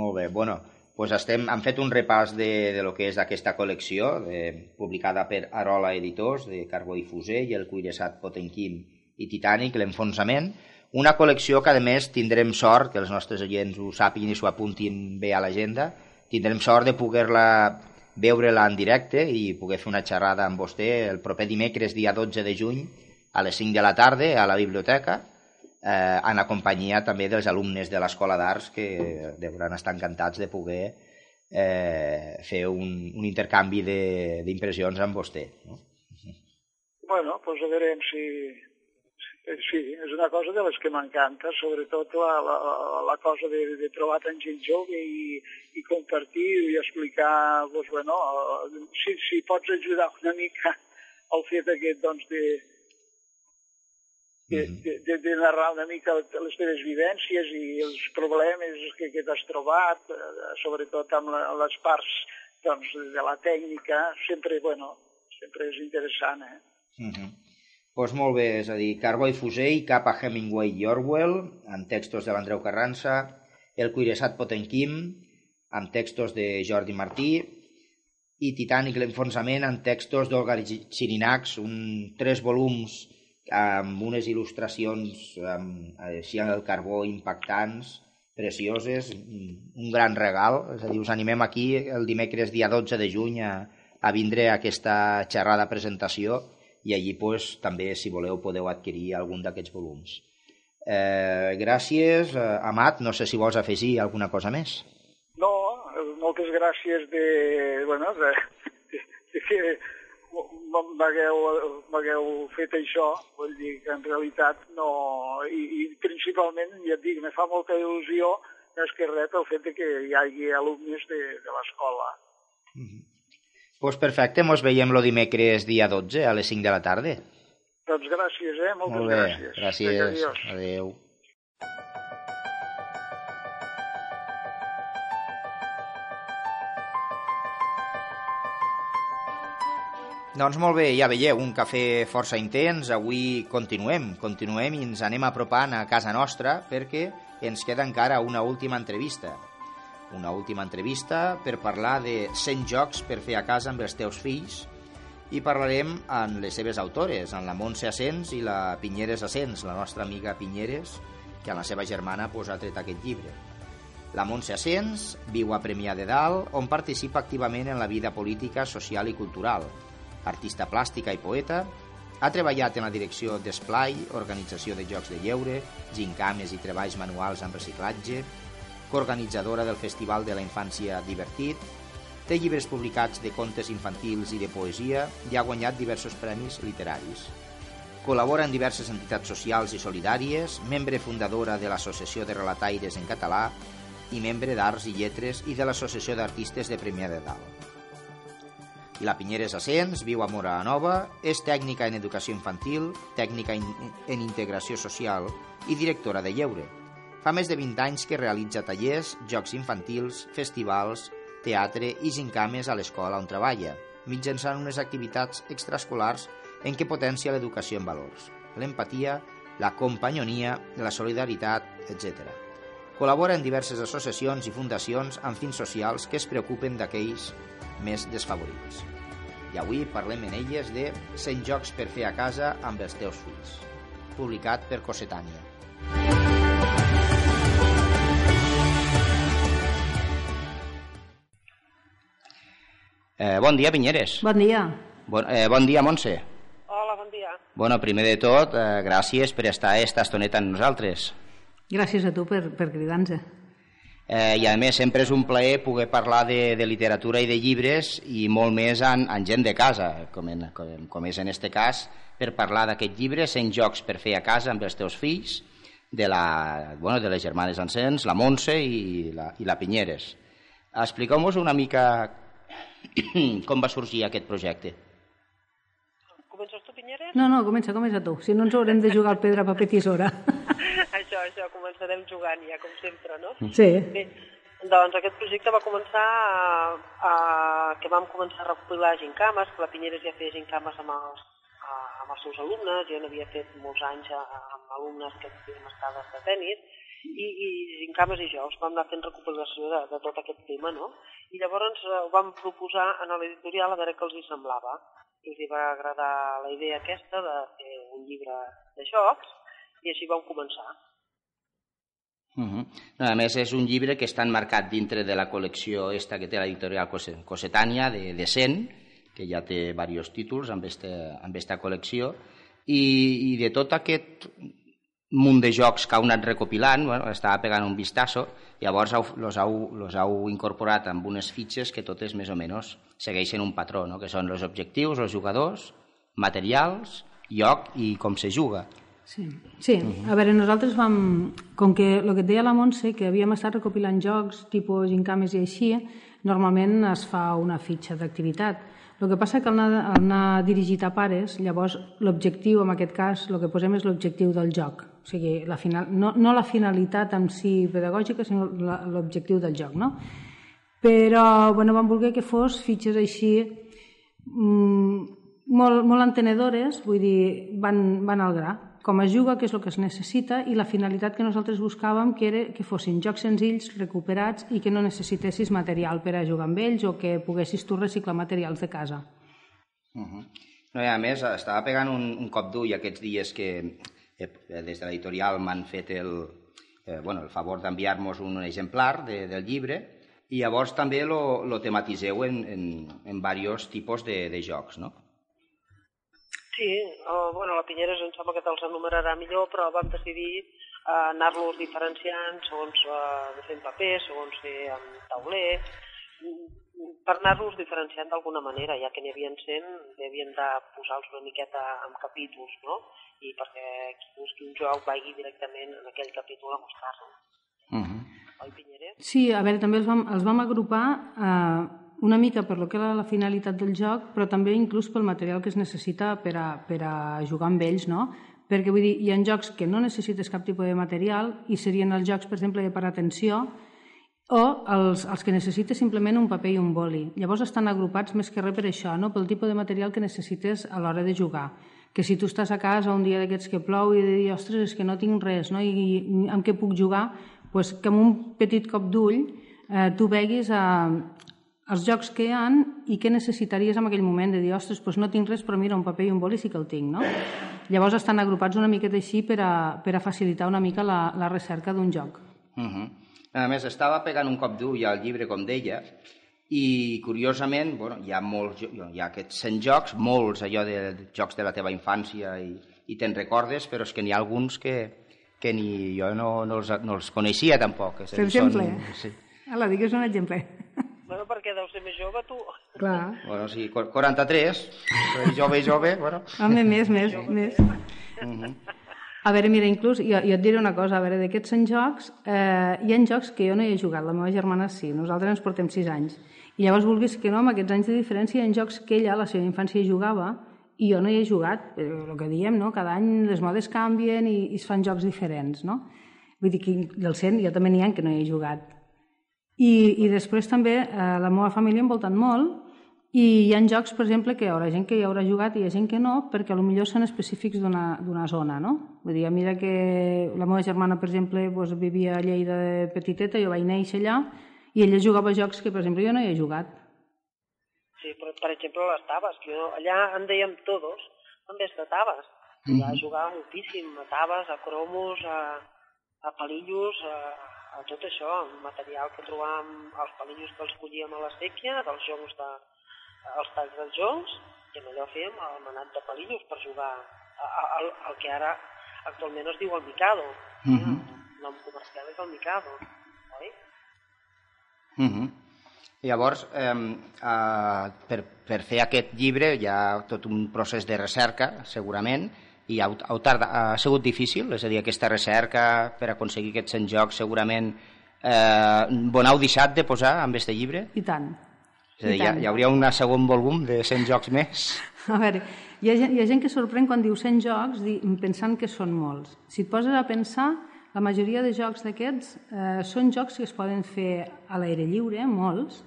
Molt bé, bueno, pues estem, hem fet un repàs de, de lo que és aquesta col·lecció, de, publicada per Arola Editors, de Carbó i el Cuiresat Potenquim i Titanic, l'enfonsament, una col·lecció que, a més, tindrem sort, que els nostres agents ho sàpiguen i s'ho apuntin bé a l'agenda, tindrem sort de poder-la veure-la en directe i poder fer una xerrada amb vostè el proper dimecres, dia 12 de juny, a les 5 de la tarda a la biblioteca eh, en la companyia també dels alumnes de l'Escola d'Arts que deuen estar encantats de poder eh, fer un, un intercanvi d'impressions amb vostè. No? Bueno, doncs a veure si, Sí, és una cosa de les que m'encanta, sobretot la, la, la cosa de, de trobar tant gent jove i, i compartir i explicar, doncs, bueno, si, si pots ajudar una mica al fet aquest doncs, de, de, de, de, de narrar una mica les teves vivències i els problemes que, que t'has trobat, eh, sobretot amb, la, les parts doncs, de la tècnica, sempre, bueno, sempre és interessant. Eh? Mm -hmm. Pues molt bé, és a dir, Carboy Fusell, cap a Hemingway i Orwell, amb textos de l'Andreu Carranza, El Cuiresat Potenquim, amb textos de Jordi Martí, i Titanic l'enfonsament amb textos d'Olga Chirinacs, un, tres volums amb unes il·lustracions amb, així amb el carbó impactants, precioses, un gran regal. És a dir, us animem aquí el dimecres dia 12 de juny a, a vindre a aquesta xerrada presentació i allí pues, també, si voleu, podeu adquirir algun d'aquests volums. Eh, gràcies, eh, Amat. No sé si vols afegir alguna cosa més. No, moltes gràcies de, bueno, de, de, de que m'hagueu fet això, vull dir que en realitat no... I, i principalment, ja et dic, me fa molta il·lusió més que res el fet de que hi hagi alumnes de, de l'escola. Mm -hmm. Pues perfecte, mos veiem lo dimecres dia 12 a les 5 de la tarda. Doncs gràcies, eh? Moltes Molt bé, gràcies. Gràcies. Adéu. Doncs molt bé, ja veieu, un cafè força intens. Avui continuem, continuem i ens anem apropant a casa nostra perquè ens queda encara una última entrevista. Una última entrevista per parlar de 100 jocs per fer a casa amb els teus fills i parlarem amb les seves autores, amb la Montse Asens i la Pinyeres Asens, la nostra amiga Pinyeres, que amb la seva germana pues, ha tret aquest llibre. La Montse Asens viu a Premià de Dalt, on participa activament en la vida política, social i cultural, artista plàstica i poeta, ha treballat en la direcció d'Esplai, organització de jocs de lleure, gincames i treballs manuals amb reciclatge, coorganitzadora del Festival de la Infància Divertit, té llibres publicats de contes infantils i de poesia i ha guanyat diversos premis literaris. col·labora en diverses entitats socials i solidàries, membre fundadora de l'Associació de Relataires en Català i membre d'Arts i Lletres i de l'Associació d'Artistes de Premià de Dalt. I la Pinyeres Ascens viu a Mora Nova, és tècnica en educació infantil, tècnica en integració social i directora de lleure. Fa més de 20 anys que realitza tallers, jocs infantils, festivals, teatre i gincames a l'escola on treballa, mitjançant unes activitats extraescolars en què potencia l'educació en valors, l'empatia, la companyonia, la solidaritat, etc. Col·labora en diverses associacions i fundacions amb fins socials que es preocupen d'aquells més desfavorits. I avui parlem en elles de 100 jocs per fer a casa amb els teus fills, publicat per Cosetània. Eh, bon dia, Pinyeres. Bon dia. Bon, eh, bon dia, Montse. Hola, bon dia. Bueno, primer de tot, eh, gràcies per estar esta estoneta amb nosaltres. Gràcies a tu per, per cridar-nos. Eh, I a més sempre és un plaer poder parlar de, de literatura i de llibres i molt més en, en gent de casa, com, en, com, com és en este cas, per parlar d'aquest llibre, 100 jocs per fer a casa amb els teus fills, de, la, bueno, de les germanes Ancens, la Montse i la, i la Pinyeres. Expliqueu-nos una mica com va sorgir aquest projecte. Comences tu, Pinyeres? No, no, comença, comença tu. Si no ens haurem de jugar al pedra, paper, tisora. això, això, començarem jugant ja, com sempre, no? Sí. Bé, doncs aquest projecte va començar a, a, que vam començar a recopilar gincames, que la Pinyeres ja feia gincames amb els, a, amb els seus alumnes, jo n'havia fet molts anys a, amb alumnes que feien estades de tennis, i, i gincames i jocs, vam anar fent recopilació de, de tot aquest tema, no? I llavors eh, ho vam proposar a l'editorial a veure què els hi semblava. I els hi va agradar la idea aquesta de fer un llibre de jocs, i així vam començar. Uh -huh. no, a més, és un llibre que està enmarcat dintre de la col·lecció esta que té l'editorial Cosetània, de, de 100, que ja té diversos títols amb esta, amb esta col·lecció, i, i de tot aquest munt de jocs que heu anat recopilant, bueno, estava pegant un vistazo, llavors heu, heu, heu incorporat amb unes fitxes que totes més o menys segueixen un patró, no? que són els objectius, els jugadors, materials, lloc i com se juga. Sí, sí. a veure, nosaltres vam, com que el que et deia la Montse, que havíem estat recopilant jocs, tipus gincames i així, normalment es fa una fitxa d'activitat. El que passa que al anar, anar dirigit a pares, llavors l'objectiu, en aquest cas, el que posem és l'objectiu del joc. O sigui, la final, no, no la finalitat en si pedagògica, sinó l'objectiu del joc, no? Però, bueno, vam voler que fos fitxes així mmm, molt, molt entenedores, vull dir, van, van al gra com es juga, què és el que es necessita i la finalitat que nosaltres buscàvem que era que fossin jocs senzills, recuperats i que no necessitessis material per a jugar amb ells o que poguessis tu reciclar materials de casa. Uh -huh. no, a més, estava pegant un, un cop d'ull aquests dies que eh, des de l'editorial m'han fet el, eh, bueno, el favor d'enviar-nos un exemplar de, del llibre i llavors també lo, lo tematiseu en, en, en diversos tipus de, de jocs, no? Sí, uh, bueno, la Pinyeres em sembla que te'ls enumerarà millor, però vam decidir uh, anar-los diferenciant segons uh, de fer en paper, segons fer en tauler, per anar-los diferenciant d'alguna manera, ja que n'hi havia 100, havien de posar-los una miqueta en capítols, no? I perquè qui busqui un joc vagi directament en aquell capítol a mostrar-lo. Uh -huh. Oi, Pinyeres? Sí, a veure, també els vam, els vam agrupar eh, una mica per lo que era la finalitat del joc, però també inclús pel material que es necessita per a, per a jugar amb ells, no? Perquè vull dir, hi ha jocs que no necessites cap tipus de material i serien els jocs, per exemple, per atenció o els, els que necessites simplement un paper i un boli. Llavors estan agrupats més que res per això, no? pel tipus de material que necessites a l'hora de jugar. Que si tu estàs a casa un dia d'aquests que plou i de dir, ostres, és que no tinc res, no? I, i amb què puc jugar? pues que amb un petit cop d'ull eh, tu veguis a, els jocs que hi han i què necessitaries en aquell moment de dir, ostres, doncs no tinc res, però mira, un paper i un boli sí que el tinc, no? Llavors estan agrupats una miqueta així per a, per a facilitar una mica la, la recerca d'un joc. Uh -huh. A més, estava pegant un cop d'ull al llibre, com deia, i curiosament, bueno, hi ha molts, hi ha aquests 100 jocs, molts allò de, jocs de la teva infància i, i te'n recordes, però és que n'hi ha alguns que, que ni jo no, no, els, no els coneixia tampoc. Per exemple? Són, sí. Ala, digues un exemple. Bueno, perquè deu ser més jove, tu. Clar. Bueno, sí, 43, jove, jove, bueno. Home, més, més, més. A veure, mira, inclús, jo, jo et diré una cosa, a veure, d'aquests Sant Jocs, eh, hi ha jocs que jo no hi he jugat, la meva germana sí, nosaltres ens portem 6 anys. I llavors, vulguis que no, amb aquests anys de diferència, hi ha jocs que ella, a la seva infància, jugava, i jo no hi he jugat, però el que diem, no? cada any les modes canvien i, i es fan jocs diferents, no? Vull dir que del 100 jo també n'hi ha que no hi he jugat. I, i després també eh, la meva família ha envoltat molt i hi ha jocs, per exemple, que hi haurà gent que hi haurà jugat i hi ha gent que no, perquè millor són específics d'una zona, no? Vull dir, mira que la meva germana, per exemple, doncs, vivia a Lleida de petiteta, jo vaig néixer allà, i ella jugava jocs que, per exemple, jo no hi he jugat. Sí, però, per exemple, les taves, que jo, allà en dèiem tots, també és de taves. Allà mm -hmm. jugava moltíssim, a taves, a cromos, a, a palillos, a, a tot això, material que trobàvem, els palillos que els collíem a la sèquia, dels joncs de, els talls dels joncs, i amb allò fèiem el manat de palillos per jugar al, que ara actualment es diu el Mikado. Uh -huh. El nom comercial és el Mikado, oi? Uh -huh. Llavors, eh, eh, per, per fer aquest llibre hi ha tot un procés de recerca, segurament, i ha, ha, tarda, ha sigut difícil, és a dir, aquesta recerca per aconseguir aquests 100 jocs segurament eh, bon heu deixat de posar amb aquest llibre? I tant. És a dir, hi, hi hauria un segon volum de 100 jocs més? A veure, hi ha, hi ha gent que sorprèn quan diu 100 jocs pensant que són molts. Si et poses a pensar, la majoria de jocs d'aquests eh, són jocs que es poden fer a l'aire lliure, molts.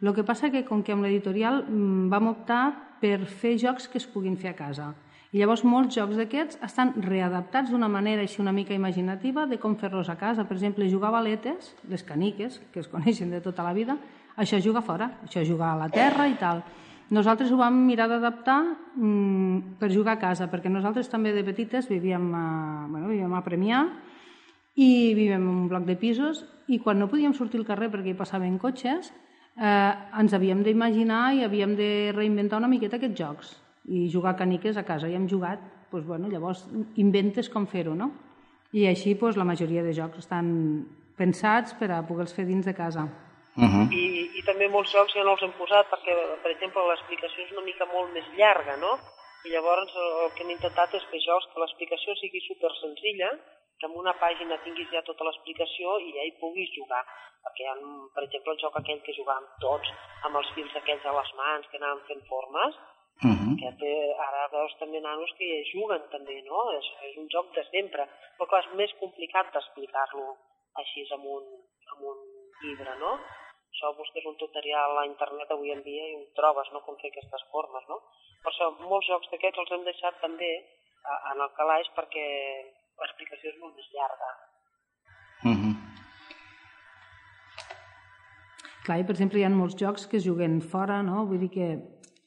El que passa que com que amb l'editorial mm, vam optar per fer jocs que es puguin fer a casa. I llavors molts jocs d'aquests estan readaptats d'una manera així una mica imaginativa de com fer-los a casa. Per exemple, jugar a baletes, les caniques, que es coneixen de tota la vida, això juga fora, això jugar a la terra i tal. Nosaltres ho vam mirar d'adaptar mmm, per jugar a casa, perquè nosaltres també de petites vivíem a, bueno, vivíem a Premià i vivíem en un bloc de pisos i quan no podíem sortir al carrer perquè hi passaven cotxes, eh, ens havíem d'imaginar i havíem de reinventar una miqueta aquests jocs i jugar a caniques a casa. I hem jugat, doncs, bueno, llavors inventes com fer-ho, no? I així doncs, la majoria de jocs estan pensats per a poder-los fer dins de casa. Uh -huh. I, I també molts jocs ja no els hem posat perquè, per exemple, l'explicació és una mica molt més llarga, no? I llavors el que hem intentat és fer jocs que l'explicació sigui super senzilla, que en una pàgina tinguis ja tota l'explicació i ja hi puguis jugar. Perquè, per exemple, el joc aquell que jugàvem tots, amb els fils aquells a les mans, que anàvem fent formes, Uh -huh. que té, ara veus també nanos que juguen també, no? És, és un joc de sempre, però clar, és més complicat d'explicar-lo així amb un, amb un llibre, no? Això busques un tutorial a internet avui en dia i ho trobes, no?, com fer aquestes formes, no? Per això molts jocs d'aquests els hem deixat també a, en el calaix perquè l'explicació és molt més llarga. Uh -huh. Clar, i per exemple hi ha molts jocs que es juguen fora, no? Vull dir que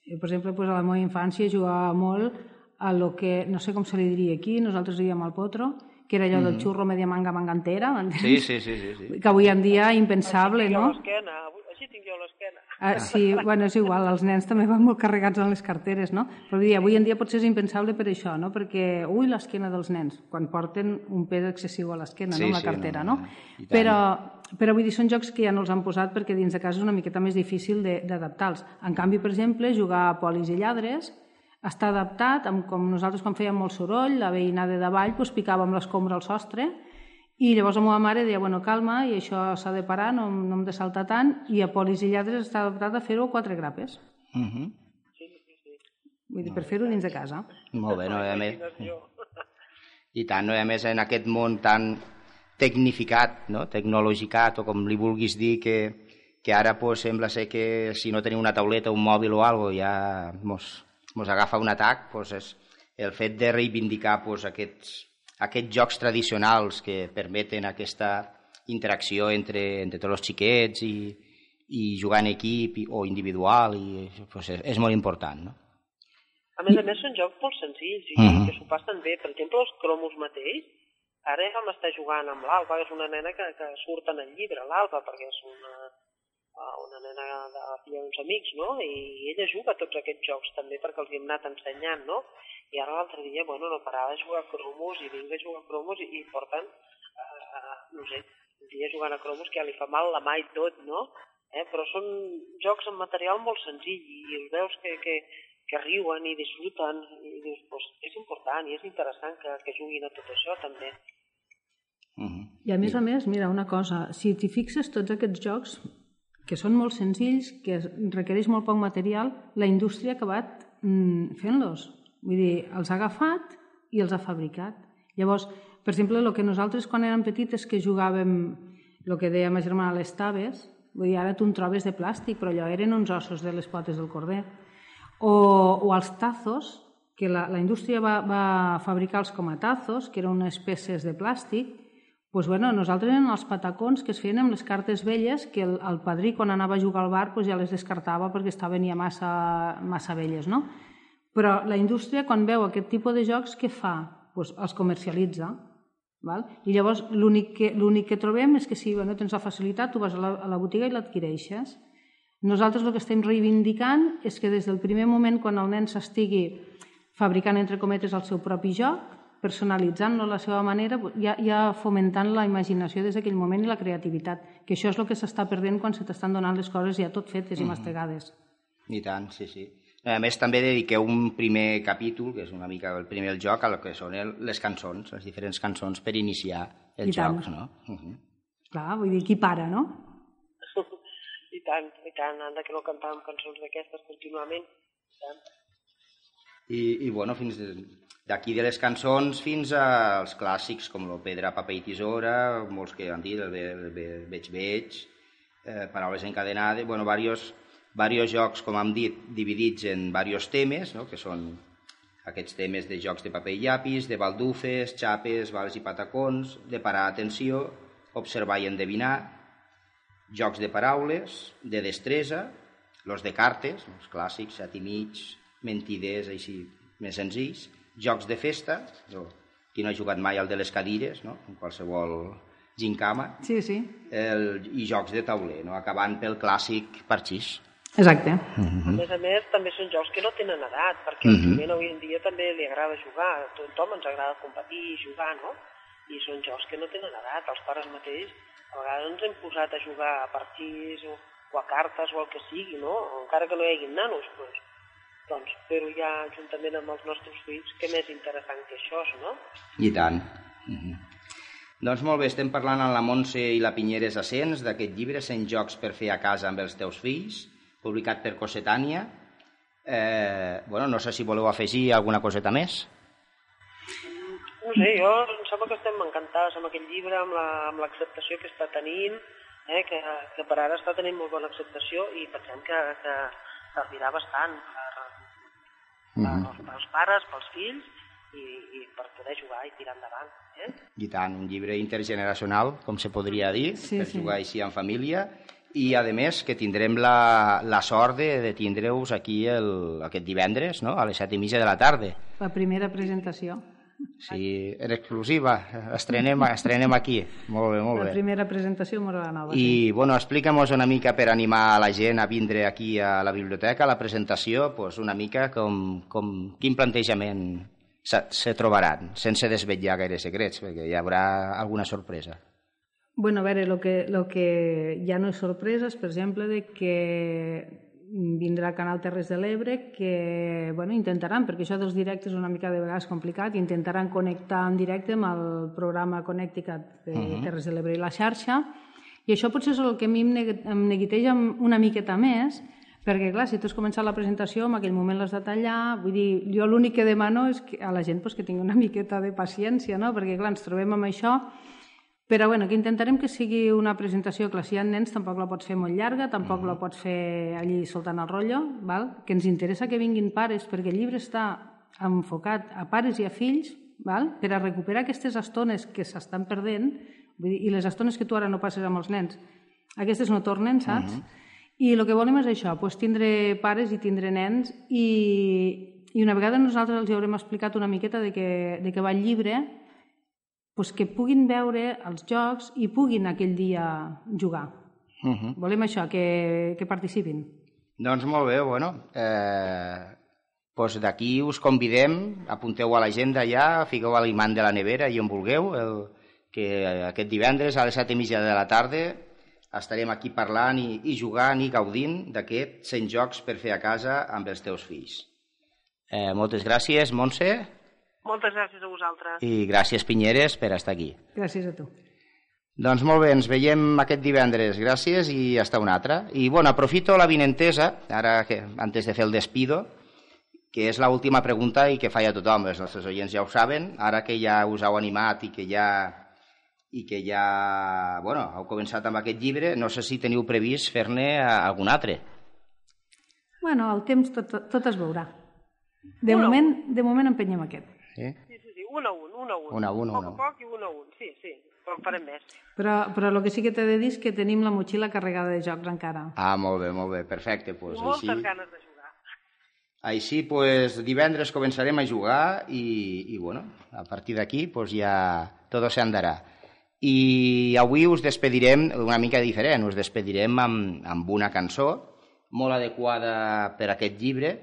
jo, per exemple, pues, a la meva infància jugava molt a lo que, no sé com se li diria aquí, nosaltres diem al potro, que era allò mm. del xurro media manga manga entera, Sí, sí, sí, sí, sí. Que avui en dia impensable, no? Així tinc jo l'esquena. Ah, sí, bueno, és igual, els nens també van molt carregats en les carteres, no? Però dir, avui en dia potser és impensable per això, no? Perquè, ui, l'esquena dels nens, quan porten un pes excessiu a l'esquena, sí, no? La sí, cartera, no? no? no. Però, però vull dir, són jocs que ja no els han posat perquè dins de casa és una miqueta més difícil d'adaptar-los. En canvi, per exemple, jugar a polis i lladres està adaptat, amb, com nosaltres quan fèiem molt soroll, la veïnada de davall doncs, picàvem l'escombra al sostre i llavors la meva mare deia, bueno, calma, i això s'ha de parar, no, no hem de saltar tant, i a polis i lladres està adaptat a fer-ho a quatre grapes. Uh mhm. -huh. Vull dir, per fer-ho dins de casa. Molt bé, no, a més... I tant, no, a més en aquest món tan tecnificat, no? tecnologicat, o com li vulguis dir, que, que ara pues, sembla ser que si no teniu una tauleta, un mòbil o alguna cosa, ja mos, mos agafa un atac, pues, és el fet de reivindicar pues, aquests, aquests jocs tradicionals que permeten aquesta interacció entre, entre tots els xiquets i, i jugar en equip i, o individual i, pues, és, és molt important. No? A més a més, són jocs molt senzills i uh -huh. que s'ho passen bé. Per exemple, els cromos mateix, Ara ja vam estar jugant amb l'Alba, és una nena que, que surt en el llibre, l'Alba, perquè és una, una nena de la filla d'uns amics, no? I ella juga a tots aquests jocs també perquè els hem anat ensenyant, no? I ara l'altre dia, bueno, no parava de jugar a cromos i vinga a jugar a cromos i, i porten, uh, no sé, un dia jugant a cromos que ja li fa mal la mà i tot, no? eh? però són jocs amb material molt senzill i els veus que, que, que riuen i disfruten i dius, pues, és important i és interessant que, que juguin a tot això també. Uh -huh. I a més a més, mira, una cosa, si t'hi fixes tots aquests jocs que són molt senzills, que requereix molt poc material, la indústria ha acabat mm, fent-los. Vull dir, els ha agafat i els ha fabricat. Llavors, per exemple, el que nosaltres quan érem petites que jugàvem, el que deia ma germana les taves, vull dir, ara tu en trobes de plàstic, però allò eren uns ossos de les potes del corder. O, o els tazos, que la, la indústria va, va fabricar-los com a tazos, que eren unes peces de plàstic, pues bueno, nosaltres eren els patacons que es feien amb les cartes velles que el, el padrí quan anava a jugar al bar pues ja les descartava perquè estaven ja massa, massa velles, no? Però la indústria quan veu aquest tipus de jocs, què fa? Pues els comercialitza. Val? I llavors l'únic que, que trobem és que si bueno, tens la facilitat, tu vas a la, a la botiga i l'adquireixes. Nosaltres el que estem reivindicant és que des del primer moment quan el nen s'estigui fabricant, entre cometes, el seu propi joc, personalitzant-lo a la seva manera, ja, ja fomentant la imaginació des d'aquell moment i la creativitat, que això és el que s'està perdent quan se t'estan donant les coses ja tot fetes mm -hmm. i mastegades. I tant, sí, sí. A més, també dediqueu un primer capítol, que és una mica el primer el joc, a lo que són el, les cançons, les diferents cançons per iniciar els I jocs, tant. no? Uh -huh. Clar, vull dir, qui para, no? I tant, i tant, anda que no cantàvem cançons d'aquestes contínuament. I, tant. I, i bueno, fins d'aquí de les cançons fins als clàssics com el Pedra, Paper i Tisora, molts que han dit, el, el, el Veig Veig, eh, Paraules encadenades, bueno, varios diversos jocs, com hem dit, dividits en diversos temes, no? que són aquests temes de jocs de paper i llapis, de baldufes, xapes, vals i patacons, de parar atenció, observar i endevinar, jocs de paraules, de destresa, los de cartes, els clàssics, set i mig, mentiders, així, més senzills, jocs de festa, jo, qui no ha jugat mai al de les cadires, no? en qualsevol gincama, sí, sí. El, i jocs de tauler, no? acabant pel clàssic parxís. Exacte. Uh -huh. A més a més, també són jocs que no tenen edat, perquè uh -huh. el avui en dia també li agrada jugar, a tothom ens agrada competir i jugar, no? I són jocs que no tenen edat, els pares mateix a vegades ens hem posat a jugar a partits o, o a cartes o el que sigui, no? Encara que no hi hagi nanos, doncs, doncs però ja juntament amb els nostres fills, què més interessant que això, no? I tant. Uh -huh. Doncs molt bé, estem parlant amb la Montse i la Pinyeres Ascens d'aquest llibre 100 jocs per fer a casa amb els teus fills publicat per Cosetània. Eh, bueno, no sé si voleu afegir alguna coseta més. No sé, jo em sembla que estem encantades amb aquest llibre, amb l'acceptació la, que està tenint, eh, que, que per ara està tenint molt bona acceptació i pensem que, que servirà bastant per, per mm -hmm. pels pares, pels fills i, i per poder jugar i tirar endavant. Eh? I tant, un llibre intergeneracional, com se podria dir, sí, per sí. jugar així en família i a més que tindrem la, la sort de, de tindre-us aquí el, aquest divendres no? a les set i mitja de la tarda. La primera presentació. Sí, en exclusiva, estrenem, estrenem aquí. Molt bé, molt bé. La primera presentació la Nova. I, sí. bueno, explica'm una mica per animar la gent a vindre aquí a la biblioteca, a la presentació, pues una mica com, com quin plantejament se, se trobaran, sense desvetllar gaire secrets, perquè hi haurà alguna sorpresa. Bueno, a veure, el que, lo que ja no és sorpresa és, per exemple, de que vindrà al Canal Terres de l'Ebre que bueno, intentaran, perquè això dels directes és una mica de vegades complicat, intentaran connectar en directe amb el programa Connecticut de uh -huh. Terres de l'Ebre i la xarxa, i això potser és el que a mi em neguiteja una miqueta més, perquè, clar, si tu has començat la presentació, en aquell moment l'has de tallar, vull dir, jo l'únic que demano és que a la gent pues, que tingui una miqueta de paciència, no? perquè, clar, ens trobem amb això però bueno, que intentarem que sigui una presentació que si hi ha nens tampoc la pots fer molt llarga, tampoc mm. la pots fer allí soltant el rotllo, val? que ens interessa que vinguin pares perquè el llibre està enfocat a pares i a fills val? per a recuperar aquestes estones que s'estan perdent vull dir, i les estones que tu ara no passes amb els nens, aquestes no tornen, saps? Mm -hmm. I el que volem és això, pues, tindre pares i tindre nens i, i una vegada nosaltres els haurem explicat una miqueta de que, de que va el llibre pues, que puguin veure els jocs i puguin aquell dia jugar. Uh -huh. Volem això, que, que participin. Doncs molt bé, bueno, eh, pues d'aquí us convidem, apunteu a l'agenda ja, fiqueu a l'imant de la nevera i on vulgueu, el, que aquest divendres a les set i mitja de la tarda estarem aquí parlant i, i jugant i gaudint d'aquests 100 jocs per fer a casa amb els teus fills. Eh, moltes gràcies, Montse. Moltes gràcies a vosaltres. I gràcies, Pinyeres, per estar aquí. Gràcies a tu. Doncs molt bé, ens veiem aquest divendres, gràcies i hasta una altra. I bueno, aprofito la vinentesa, ara que antes de fer el despido, que és l'última pregunta i que faig a tothom, els nostres oients ja ho saben, ara que ja us heu animat i que ja i que ja bueno, heu començat amb aquest llibre, no sé si teniu previst fer-ne algun altre. Bueno, el temps tot, tot es veurà. De, moment, de moment empenyem aquest. Sí? Sí, sí, un a un, un a un. Un a un, poc un a a un. poc i un a un, sí, sí, però en farem més. Però, però el que sí que t'he de dir és que tenim la motxilla carregada de jocs encara. Ah, molt bé, molt bé, perfecte. Pues, Moltes així, ganes de jugar. així pues, divendres començarem a jugar i, i bueno, a partir d'aquí pues, ja tot se andarà. I avui us despedirem una mica diferent, us despedirem amb, amb una cançó molt adequada per a aquest llibre,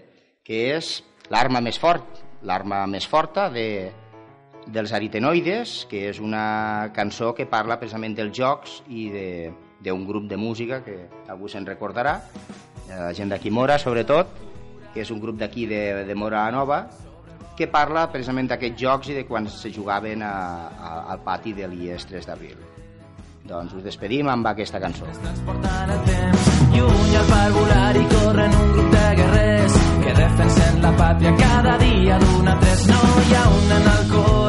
que és L'arma més fort, l'arma més forta de, dels aritenoides, que és una cançó que parla precisament dels jocs i d'un grup de música que algú se'n recordarà, eh, la gent d'aquí Mora, sobretot, que és un grup d'aquí de, de Mora Nova, que parla precisament d'aquests jocs i de quan se jugaven a, a, al pati de l'IES 3 d'abril. Doncs us despedim amb aquesta cançó. transportant el temps lluny al par volar i corren un grup de guerrers que defensen la pàtria cada dia d'una a tres. No hi ha un al col·le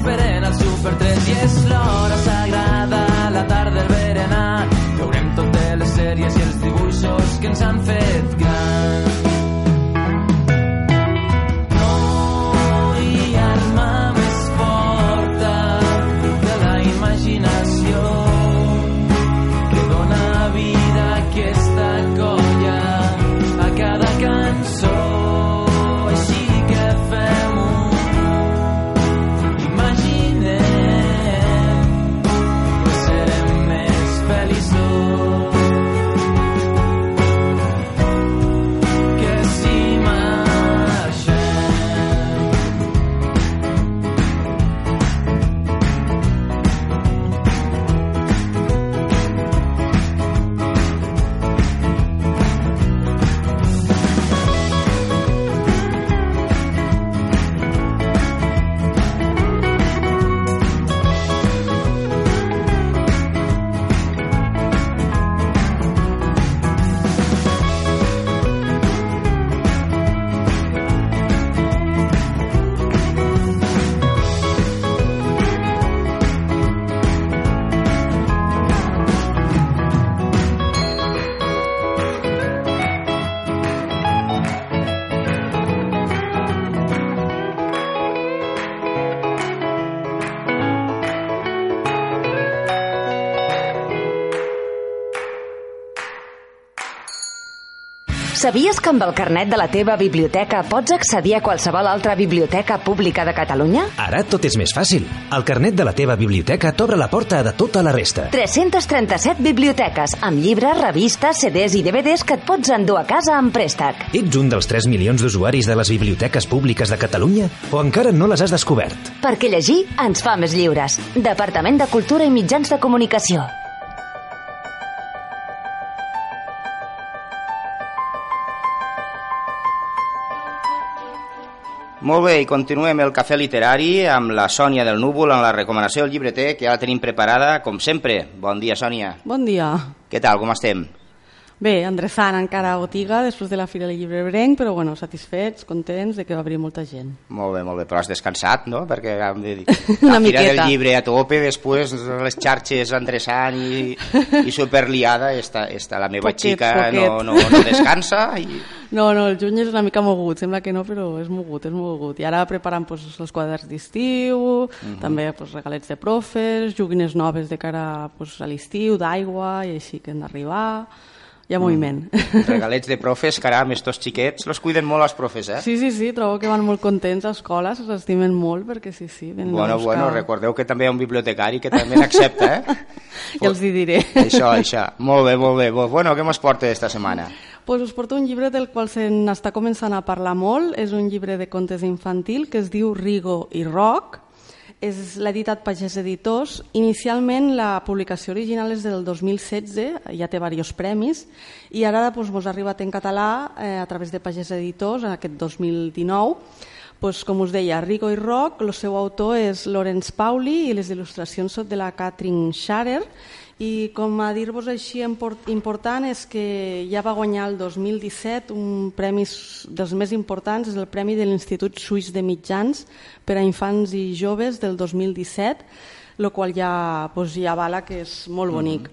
Tomàtic m'esperen al Super 3 i és l'hora sagrada, Sabies que amb el carnet de la teva biblioteca pots accedir a qualsevol altra biblioteca pública de Catalunya? Ara tot és més fàcil. El carnet de la teva biblioteca t'obre la porta de tota la resta. 337 biblioteques, amb llibres, revistes, CDs i DVDs que et pots endur a casa amb préstec. Ets un dels 3 milions d'usuaris de les biblioteques públiques de Catalunya o encara no les has descobert? Perquè llegir ens fa més lliures. Departament de Cultura i Mitjans de Comunicació. Molt bé, i continuem el cafè literari amb la Sònia del Núvol en la recomanació del llibreter que ja la tenim preparada, com sempre. Bon dia, Sònia. Bon dia. Què tal, com estem? Bé, endreçant encara a botiga després de la Fira del Llibre Brenc, però bueno, satisfets, contents de que va haver molta gent. Molt bé, molt bé, però has descansat, no? Perquè la Fira miqueta. del Llibre a tope, després les xarxes endreçant i, i superliada, esta, esta, la meva Poquet, xica poquet. no, no, no descansa i... No, no, el juny és una mica mogut, sembla que no, però és mogut, és mogut. I ara preparant pues, els quaders d'estiu, també pues, regalets de profes, joguines noves de cara pues, a l'estiu, d'aigua, i així que han d'arribar. Hi ha moviment. Regalets de profes, caram, estos xiquets los cuiden molt els profes, eh? Sí, sí, sí, trobo que van molt contents a escola, se s'estimen molt, perquè sí, sí, venen Bueno, a buscar... bueno, recordeu que també hi ha un bibliotecari que també n'accepta, eh? Ja els hi diré. Això, això. Molt bé, molt bé. Bueno, què mos porta esta setmana? Pues us porto un llibre del qual se n'està començant a parlar molt. És un llibre de contes infantil que es diu Rigo i Roc. És l'ha editat Pagès Editors. Inicialment la publicació original és del 2016, ja té diversos premis, i ara doncs, ha arribat en català eh, a través de Pagès Editors en aquest 2019. Pues, com us deia, Rigo i Roc, el seu autor és Lorenz Pauli i les il·lustracions són de la Catherine Scharer i com a dir-vos així import- important és que ja va guanyar el 2017 un premi dels més importants, és el Premi de l'Institut Suís de Mitjans per a infants i joves del 2017, el qual ja, doncs, ja vala que és molt bonic.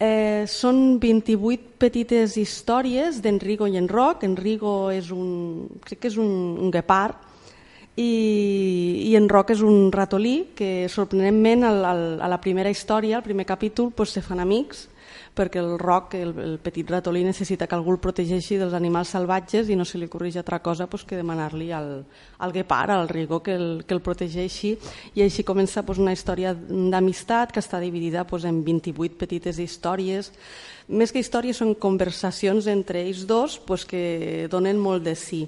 Eh, són 28 petites històries d'Enrico i en Roc. Enrico és un, crec que és un, un guepard, i, i en Roc és un ratolí que sorprenentment al, al, a la primera història, al primer capítol, pues, se fan amics perquè el Roc, el, el petit ratolí, necessita que algú el protegeixi dels animals salvatges i no se li corrige altra cosa pues, que demanar-li al, al guepard, al Rigo, que el, que el protegeixi i així comença pues, una història d'amistat que està dividida pues, en 28 petites històries més que històries són conversacions entre ells dos pues, que donen molt de sí.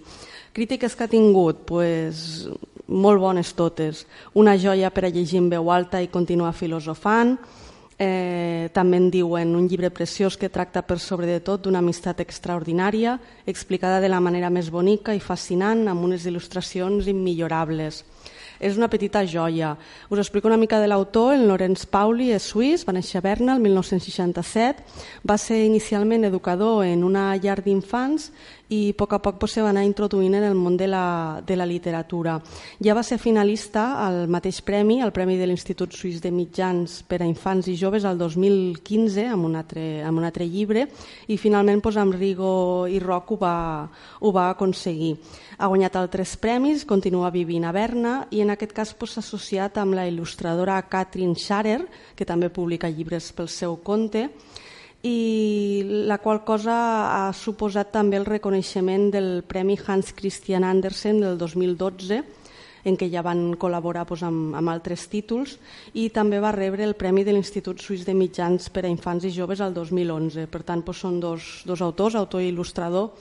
Crítiques que ha tingut, pues, molt bones totes. Una joia per a llegir en veu alta i continuar filosofant. Eh, també en diuen un llibre preciós que tracta per sobre de tot d'una amistat extraordinària, explicada de la manera més bonica i fascinant, amb unes il·lustracions immillorables. És una petita joia. Us explico una mica de l'autor. En Lorenz Pauli és suís, va néixer a Berna el 1967. Va ser inicialment educador en una llar d'infants i a poc a poc pues, se va anar introduint en el món de la, de la literatura. Ja va ser finalista al mateix premi, el Premi de l'Institut Suís de Mitjans per a Infants i Joves el 2015 amb un altre, amb un altre llibre i finalment pues, amb Rigo i Roc ho va, ho va aconseguir. Ha guanyat altres premis, continua vivint a Berna i en aquest cas s'ha associat amb la il·lustradora Catherine Scharer, que també publica llibres pel seu compte, i la qual cosa ha suposat també el reconeixement del Premi Hans Christian Andersen del 2012 en què ja van col·laborar doncs, amb, amb altres títols i també va rebre el Premi de l'Institut Suís de Mitjans per a Infants i Joves el 2011. Per tant, doncs, són dos, dos autors, autor i il·lustrador,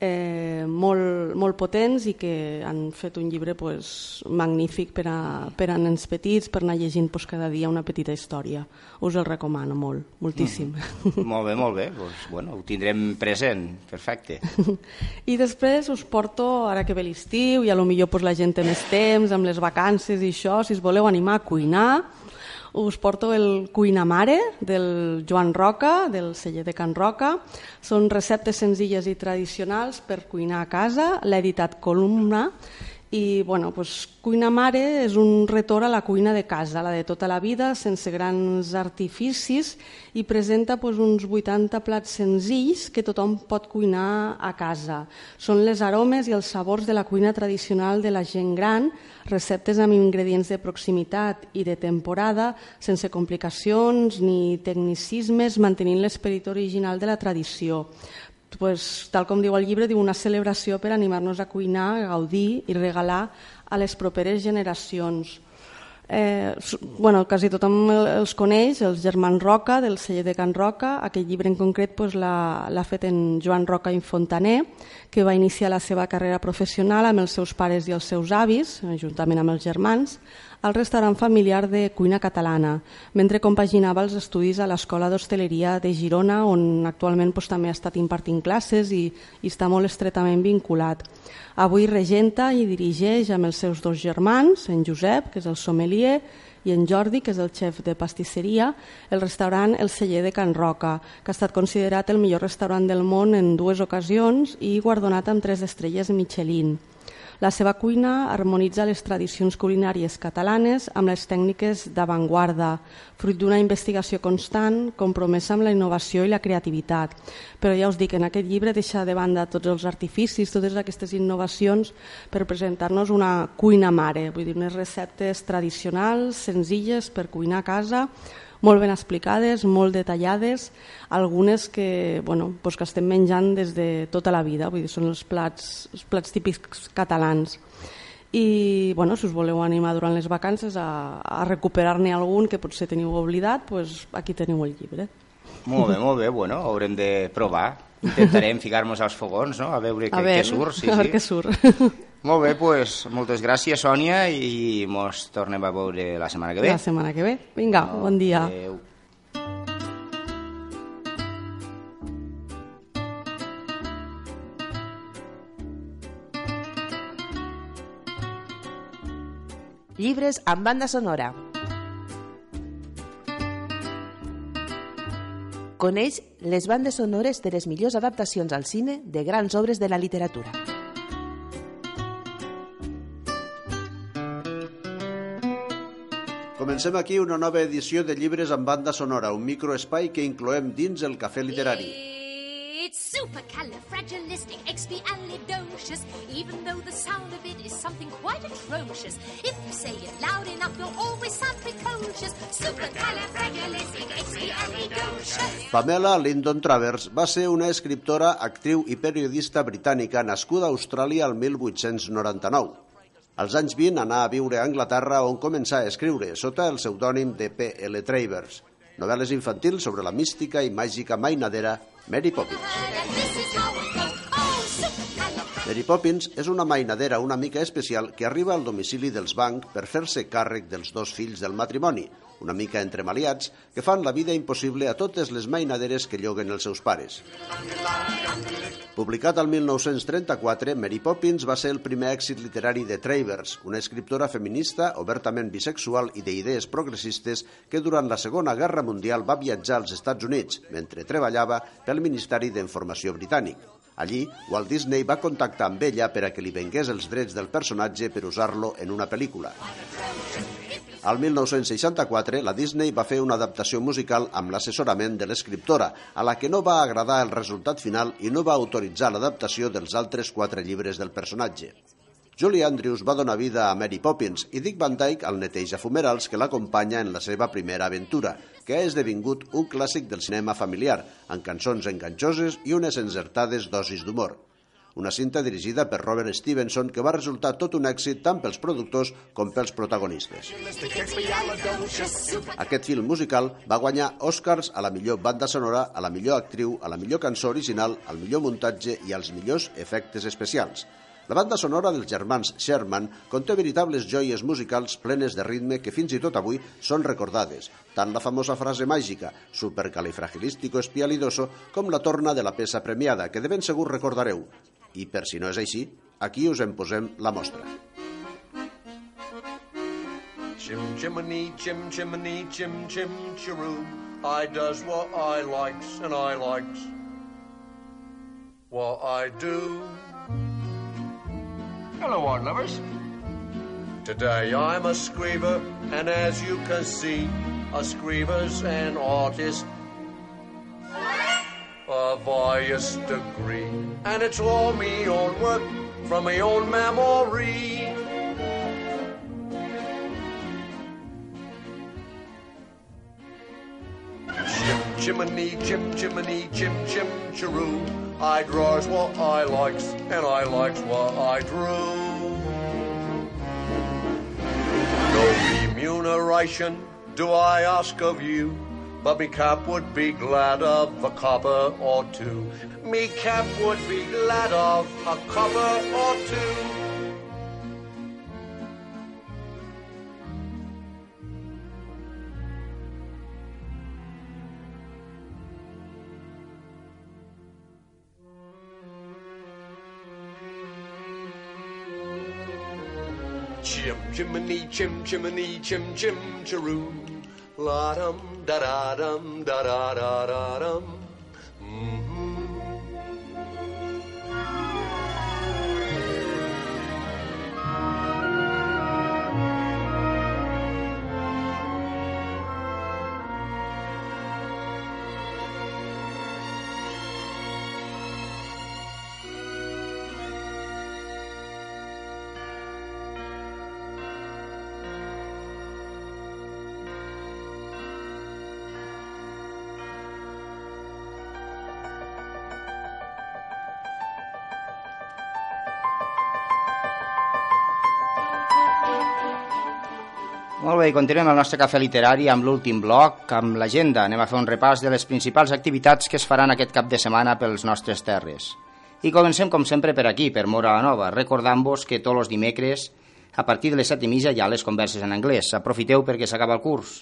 eh, molt, molt potents i que han fet un llibre pues, magnífic per a, per a nens petits, per anar llegint pues, cada dia una petita història. Us el recomano molt, moltíssim. Mm. Molt bé, molt bé. Pues, bueno, ho tindrem present. Perfecte. I després us porto, ara que ve l'estiu, i a lo millor pues, la gent té més temps, amb les vacances i això, si us voleu animar a cuinar, us porto el Cuina Mare del Joan Roca, del celler de Can Roca. Són receptes senzilles i tradicionals per cuinar a casa, l'ha editat Columna, i bueno, pues, Cuina Mare és un retorn a la cuina de casa, la de tota la vida, sense grans artificis, i presenta pues, uns 80 plats senzills que tothom pot cuinar a casa. Són les aromes i els sabors de la cuina tradicional de la gent gran, receptes amb ingredients de proximitat i de temporada, sense complicacions ni tecnicismes, mantenint l'esperit original de la tradició pues, tal com diu el llibre, diu una celebració per animar-nos a cuinar, a gaudir i regalar a les properes generacions. Eh, bueno, quasi tothom el- els coneix, els germans Roca, del celler de Can Roca. Aquest llibre en concret pues, l'ha fet en Joan Roca i Fontaner, que va iniciar la seva carrera professional amb els seus pares i els seus avis, juntament amb els germans, al restaurant familiar de cuina catalana, mentre compaginava els estudis a l'Escola d'Hostaleria de Girona, on actualment doncs, també ha estat impartint classes i, i està molt estretament vinculat. Avui regenta i dirigeix amb els seus dos germans, en Josep, que és el sommelier, i en Jordi, que és el xef de pastisseria, el restaurant El Celler de Can Roca, que ha estat considerat el millor restaurant del món en dues ocasions i guardonat amb tres estrelles Michelin. La seva cuina harmonitza les tradicions culinàries catalanes amb les tècniques d'avantguarda, fruit d'una investigació constant, compromesa amb la innovació i la creativitat. Però ja us dic, en aquest llibre deixa de banda tots els artificis, totes aquestes innovacions per presentar-nos una cuina mare, vull dir, unes receptes tradicionals, senzilles per cuinar a casa, molt ben explicades, molt detallades, algunes que, bueno, pues que estem menjant des de tota la vida, vull dir, són els plats, els plats típics catalans. I bueno, si us voleu animar durant les vacances a, a recuperar-ne algun que potser teniu oblidat, pues aquí teniu el llibre. Molt bé, molt bé, bueno, haurem de provar. Intentarem ficar-nos als fogons, no? A veure, a què, veure, què surt. Sí, a veure sí. què surt. Molt bé, pues, moltes gràcies, Sònia, i mos tornem a veure la setmana que ve. La setmana que ve. Vinga, no, bon dia. Adeu. Llibres amb banda sonora. Coneix les bandes sonores de les millors adaptacions al cine de grans obres de la literatura. Comencem aquí una nova edició de llibres amb banda sonora, un microespai que incloem dins el Cafè Literari. It's supercalifragilisticexpialidocious Even though the sound of it is something quite atrocious If you say it loud enough you'll always sound precocious Supercalifragilisticexpialidocious Pamela Lyndon Travers va ser una escriptora, actriu i periodista britànica nascuda a Austràlia al 1899. Als anys 20 anà a viure a Anglaterra on començà a escriure sota el pseudònim de P.L. Travers, novel·les infantils sobre la mística i màgica mainadera Mary Poppins. Mary Poppins és una mainadera una mica especial que arriba al domicili dels bancs per fer-se càrrec dels dos fills del matrimoni, una mica entremaliats, que fan la vida impossible a totes les mainaderes que lloguen els seus pares. Publicat al 1934, Mary Poppins va ser el primer èxit literari de Travers, una escriptora feminista obertament bisexual i d'idees progressistes que durant la Segona Guerra Mundial va viatjar als Estats Units mentre treballava pel Ministeri d'Informació britànic. Allí, Walt Disney va contactar amb ella per a que li vengués els drets del personatge per usar-lo en una pel·lícula. Al 1964, la Disney va fer una adaptació musical amb l'assessorament de l'escriptora, a la que no va agradar el resultat final i no va autoritzar l'adaptació dels altres quatre llibres del personatge. Julie Andrews va donar vida a Mary Poppins i Dick Van Dyke al neteja fumerals que l'acompanya en la seva primera aventura, que ha esdevingut un clàssic del cinema familiar, amb cançons enganxoses i unes encertades dosis d'humor una cinta dirigida per Robert Stevenson que va resultar tot un èxit tant pels productors com pels protagonistes. Aquest film musical va guanyar Oscars a la millor banda sonora, a la millor actriu, a la millor cançó original, al millor muntatge i als millors efectes especials. La banda sonora dels germans Sherman conté veritables joies musicals plenes de ritme que fins i tot avui són recordades, tant la famosa frase màgica supercalifragilístico espialidoso com la torna de la peça premiada, que de ben segur recordareu. I per si no és així, aquí us en posem la mostra. Chim chimney, chim chimney, chim chim chiroo. I does what I likes and I likes what I do. Hello, art lovers. Today I'm a screever, and as you can see, a screever's an artist of highest degree. And it's all me own work from my own memory. Chimney, chim chimney, chim chim chiroo. I draws what I likes, and I likes what I drew. No remuneration do I ask of you, Bubby Cap would be glad of a copper or two. Me Cap would be glad of a copper or two. Jim, Jiminy, Jim, Jiminy, chim chim Jeroo, la-dum da da dum da da da da dum. Mm-hmm. Molt bé, continuem el nostre cafè literari amb l'últim bloc, amb l'agenda. Anem a fer un repàs de les principals activitats que es faran aquest cap de setmana pels nostres terres. I comencem, com sempre, per aquí, per Mora la Nova, recordant-vos que tots els dimecres, a partir de les set i mitja, hi ha les converses en anglès. Aprofiteu perquè s'acaba el curs.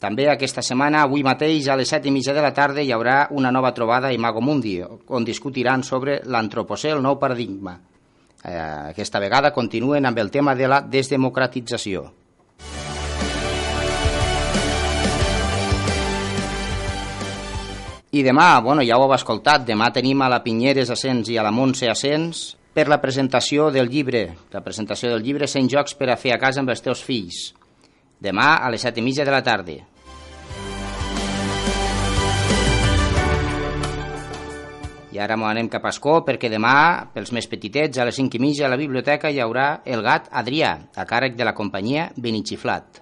També aquesta setmana, avui mateix, a les set i mitja de la tarda, hi haurà una nova trobada a Imago Mundi, on discutiran sobre l'antropocè, el nou paradigma. Eh, aquesta vegada continuen amb el tema de la desdemocratització. I demà, bueno, ja ho heu escoltat, demà tenim a la Pinyeres Ascens i a la Montse Ascens per la presentació del llibre, la presentació del llibre 100 jocs per a fer a casa amb els teus fills. Demà a les set i mitja de la tarda. I ara m'ho anem cap a Escó perquè demà, pels més petitets, a les 5 i mitja a la biblioteca hi haurà El gat Adrià, a càrrec de la companyia Benichiflat.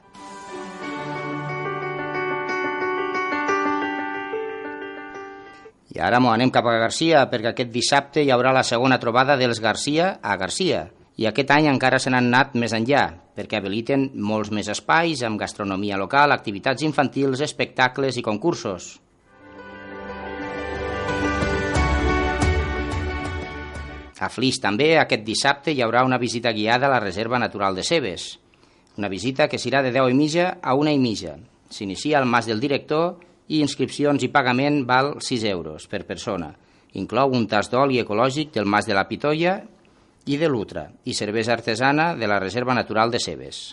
I ara m'ho anem cap a Garcia perquè aquest dissabte hi haurà la segona trobada dels Garcia a Garcia. I aquest any encara se n'han anat més enllà, perquè habiliten molts més espais amb gastronomia local, activitats infantils, espectacles i concursos. A Flix també aquest dissabte hi haurà una visita guiada a la Reserva Natural de Cebes. Una visita que serà de 10 i mitja a 1 i mitja. S'inicia al Mas del Director i inscripcions i pagament val 6 euros per persona. Inclou un tas d'oli ecològic del Mas de la Pitoia i de l'Utra i cervesa artesana de la Reserva Natural de Cebes.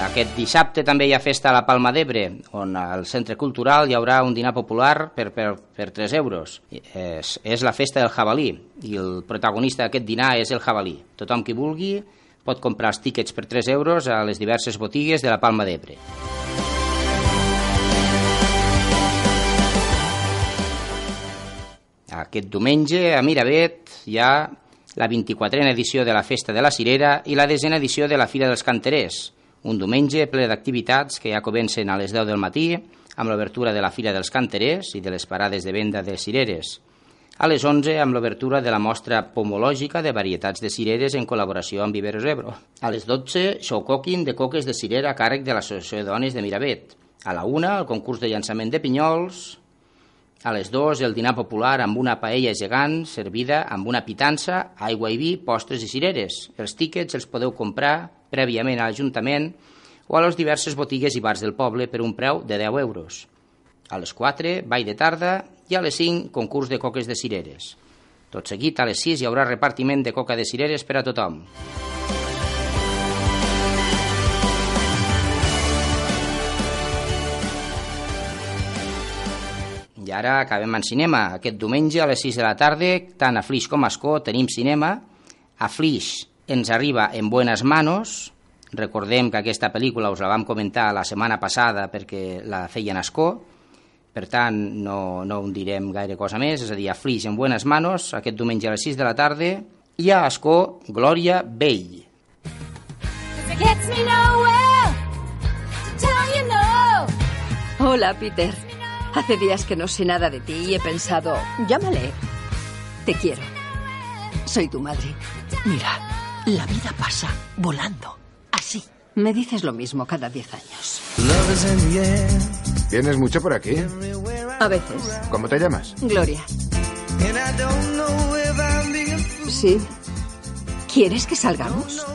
Aquest dissabte també hi ha festa a la Palma d'Ebre, on al Centre Cultural hi haurà un dinar popular per, per, per 3 euros. És, és la festa del jabalí, i el protagonista d'aquest dinar és el jabalí. Tothom qui vulgui pot comprar els tíquets per 3 euros a les diverses botigues de la Palma d'Ebre. Aquest diumenge a Miravet hi ha la 24a edició de la Festa de la Cirera i la desena edició de la Fira dels Canterers, un diumenge ple d'activitats que ja comencen a les 10 del matí amb l'obertura de la Fira dels Canterers i de les parades de venda de cireres. A les 11 amb l'obertura de la mostra pomològica de varietats de cireres en col·laboració amb Viveros Ebro. A les 12, show cooking de coques de cirera a càrrec de l'Associació de Dones de Miravet. A la 1, el concurs de llançament de pinyols. A les 2, el dinar popular amb una paella gegant servida amb una pitança, aigua i vi, postres i cireres. Els tíquets els podeu comprar prèviament a l'Ajuntament o a les diverses botigues i bars del poble per un preu de 10 euros. A les 4, ball de tarda i a les 5, concurs de coques de cireres. Tot seguit, a les 6 hi haurà repartiment de coca de cireres per a tothom. I ara acabem en cinema. Aquest diumenge a les 6 de la tarda, tant a Flix com a Escó, tenim cinema. A Flix ens arriba en buenas manos. Recordem que aquesta pel·lícula us la vam comentar la setmana passada perquè la feien a Escó. Per tant, no, no en direm gaire cosa més, és a dir, a Flix en buenas manos, aquest diumenge a les 6 de la tarda, i a Escó, Glòria Bell. Hola, Peter. Hace días que no sé nada de ti y he pensado, llámale. Te quiero. Soy tu madre. Mira, la vida pasa volando. Así. Me dices lo mismo cada diez años. ¿Tienes mucho por aquí? A veces. ¿Cómo te llamas? Gloria. Sí. ¿Quieres que salgamos?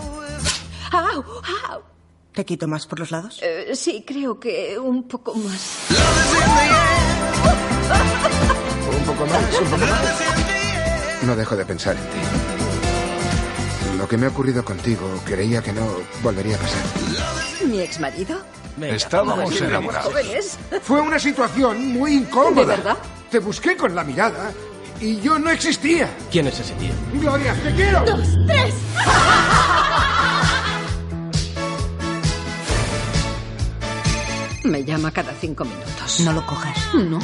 ¡Au! ¡Au! ¿Te quito más por los lados? Eh, sí, creo que un poco más. Un poco más, un poco más. No dejo de pensar en ti. Lo que me ha ocurrido contigo, creía que no volvería a pasar. ¿Mi exmarido? Estábamos enamorados. ¿Jóvenes? Fue una situación muy incómoda. ¿De verdad? Te busqué con la mirada y yo no existía. ¿Quién es ese tío? Gloria, te quiero. Dos, tres. Me llama cada cinco minutos. No lo cojas. No.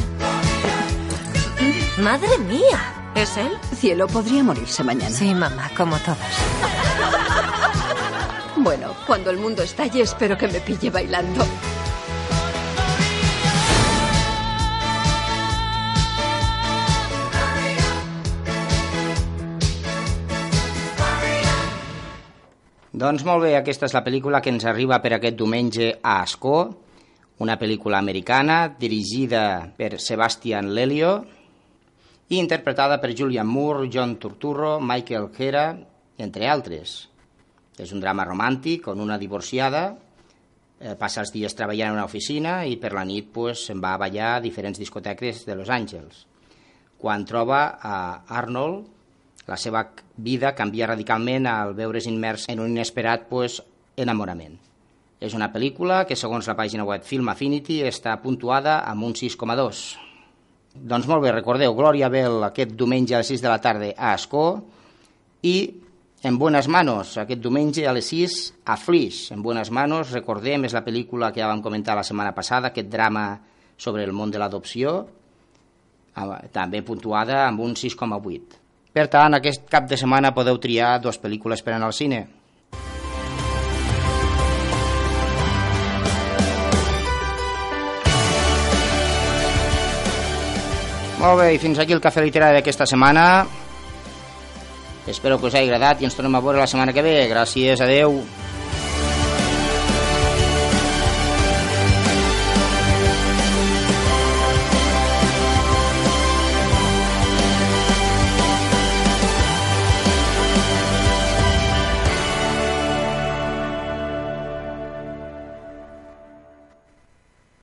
Madre mía. ¿Es él? Cielo podría morirse mañana. Sí, mamá, como todas. Bueno, cuando el mundo estalle, espero que me pille bailando. Doncs molt bé, aquesta és la pel·lícula que ens arriba per aquest diumenge a Ascó, una pel·lícula americana dirigida per Sebastian Lelio i interpretada per Julian Moore, John Turturro, Michael Cera, entre altres. És un drama romàntic on una divorciada eh, passa els dies treballant en una oficina i per la nit pues, se'n va a ballar a diferents discoteques de Los Angeles. Quan troba a Arnold, la seva vida canvia radicalment al veure's immers en un inesperat pues, enamorament. És una pel·lícula que, segons la pàgina web Film Affinity, està puntuada amb un 6,2. Doncs molt bé, recordeu, Glòria Bell aquest diumenge a les 6 de la tarda a Ascó i En Buenas Manos, aquest diumenge a les 6 a Flix. En Buenas Manos, recordem, és la pel·lícula que ja vam comentar la setmana passada, aquest drama sobre el món de l'adopció, ah, també puntuada amb un 6,8. Per tant, aquest cap de setmana podeu triar dues pel·lícules per anar al cine. Molt bé, i fins aquí el cafè literari d'aquesta setmana. Espero que us hagi agradat i ens tornem a veure la setmana que ve. Gràcies, adeu.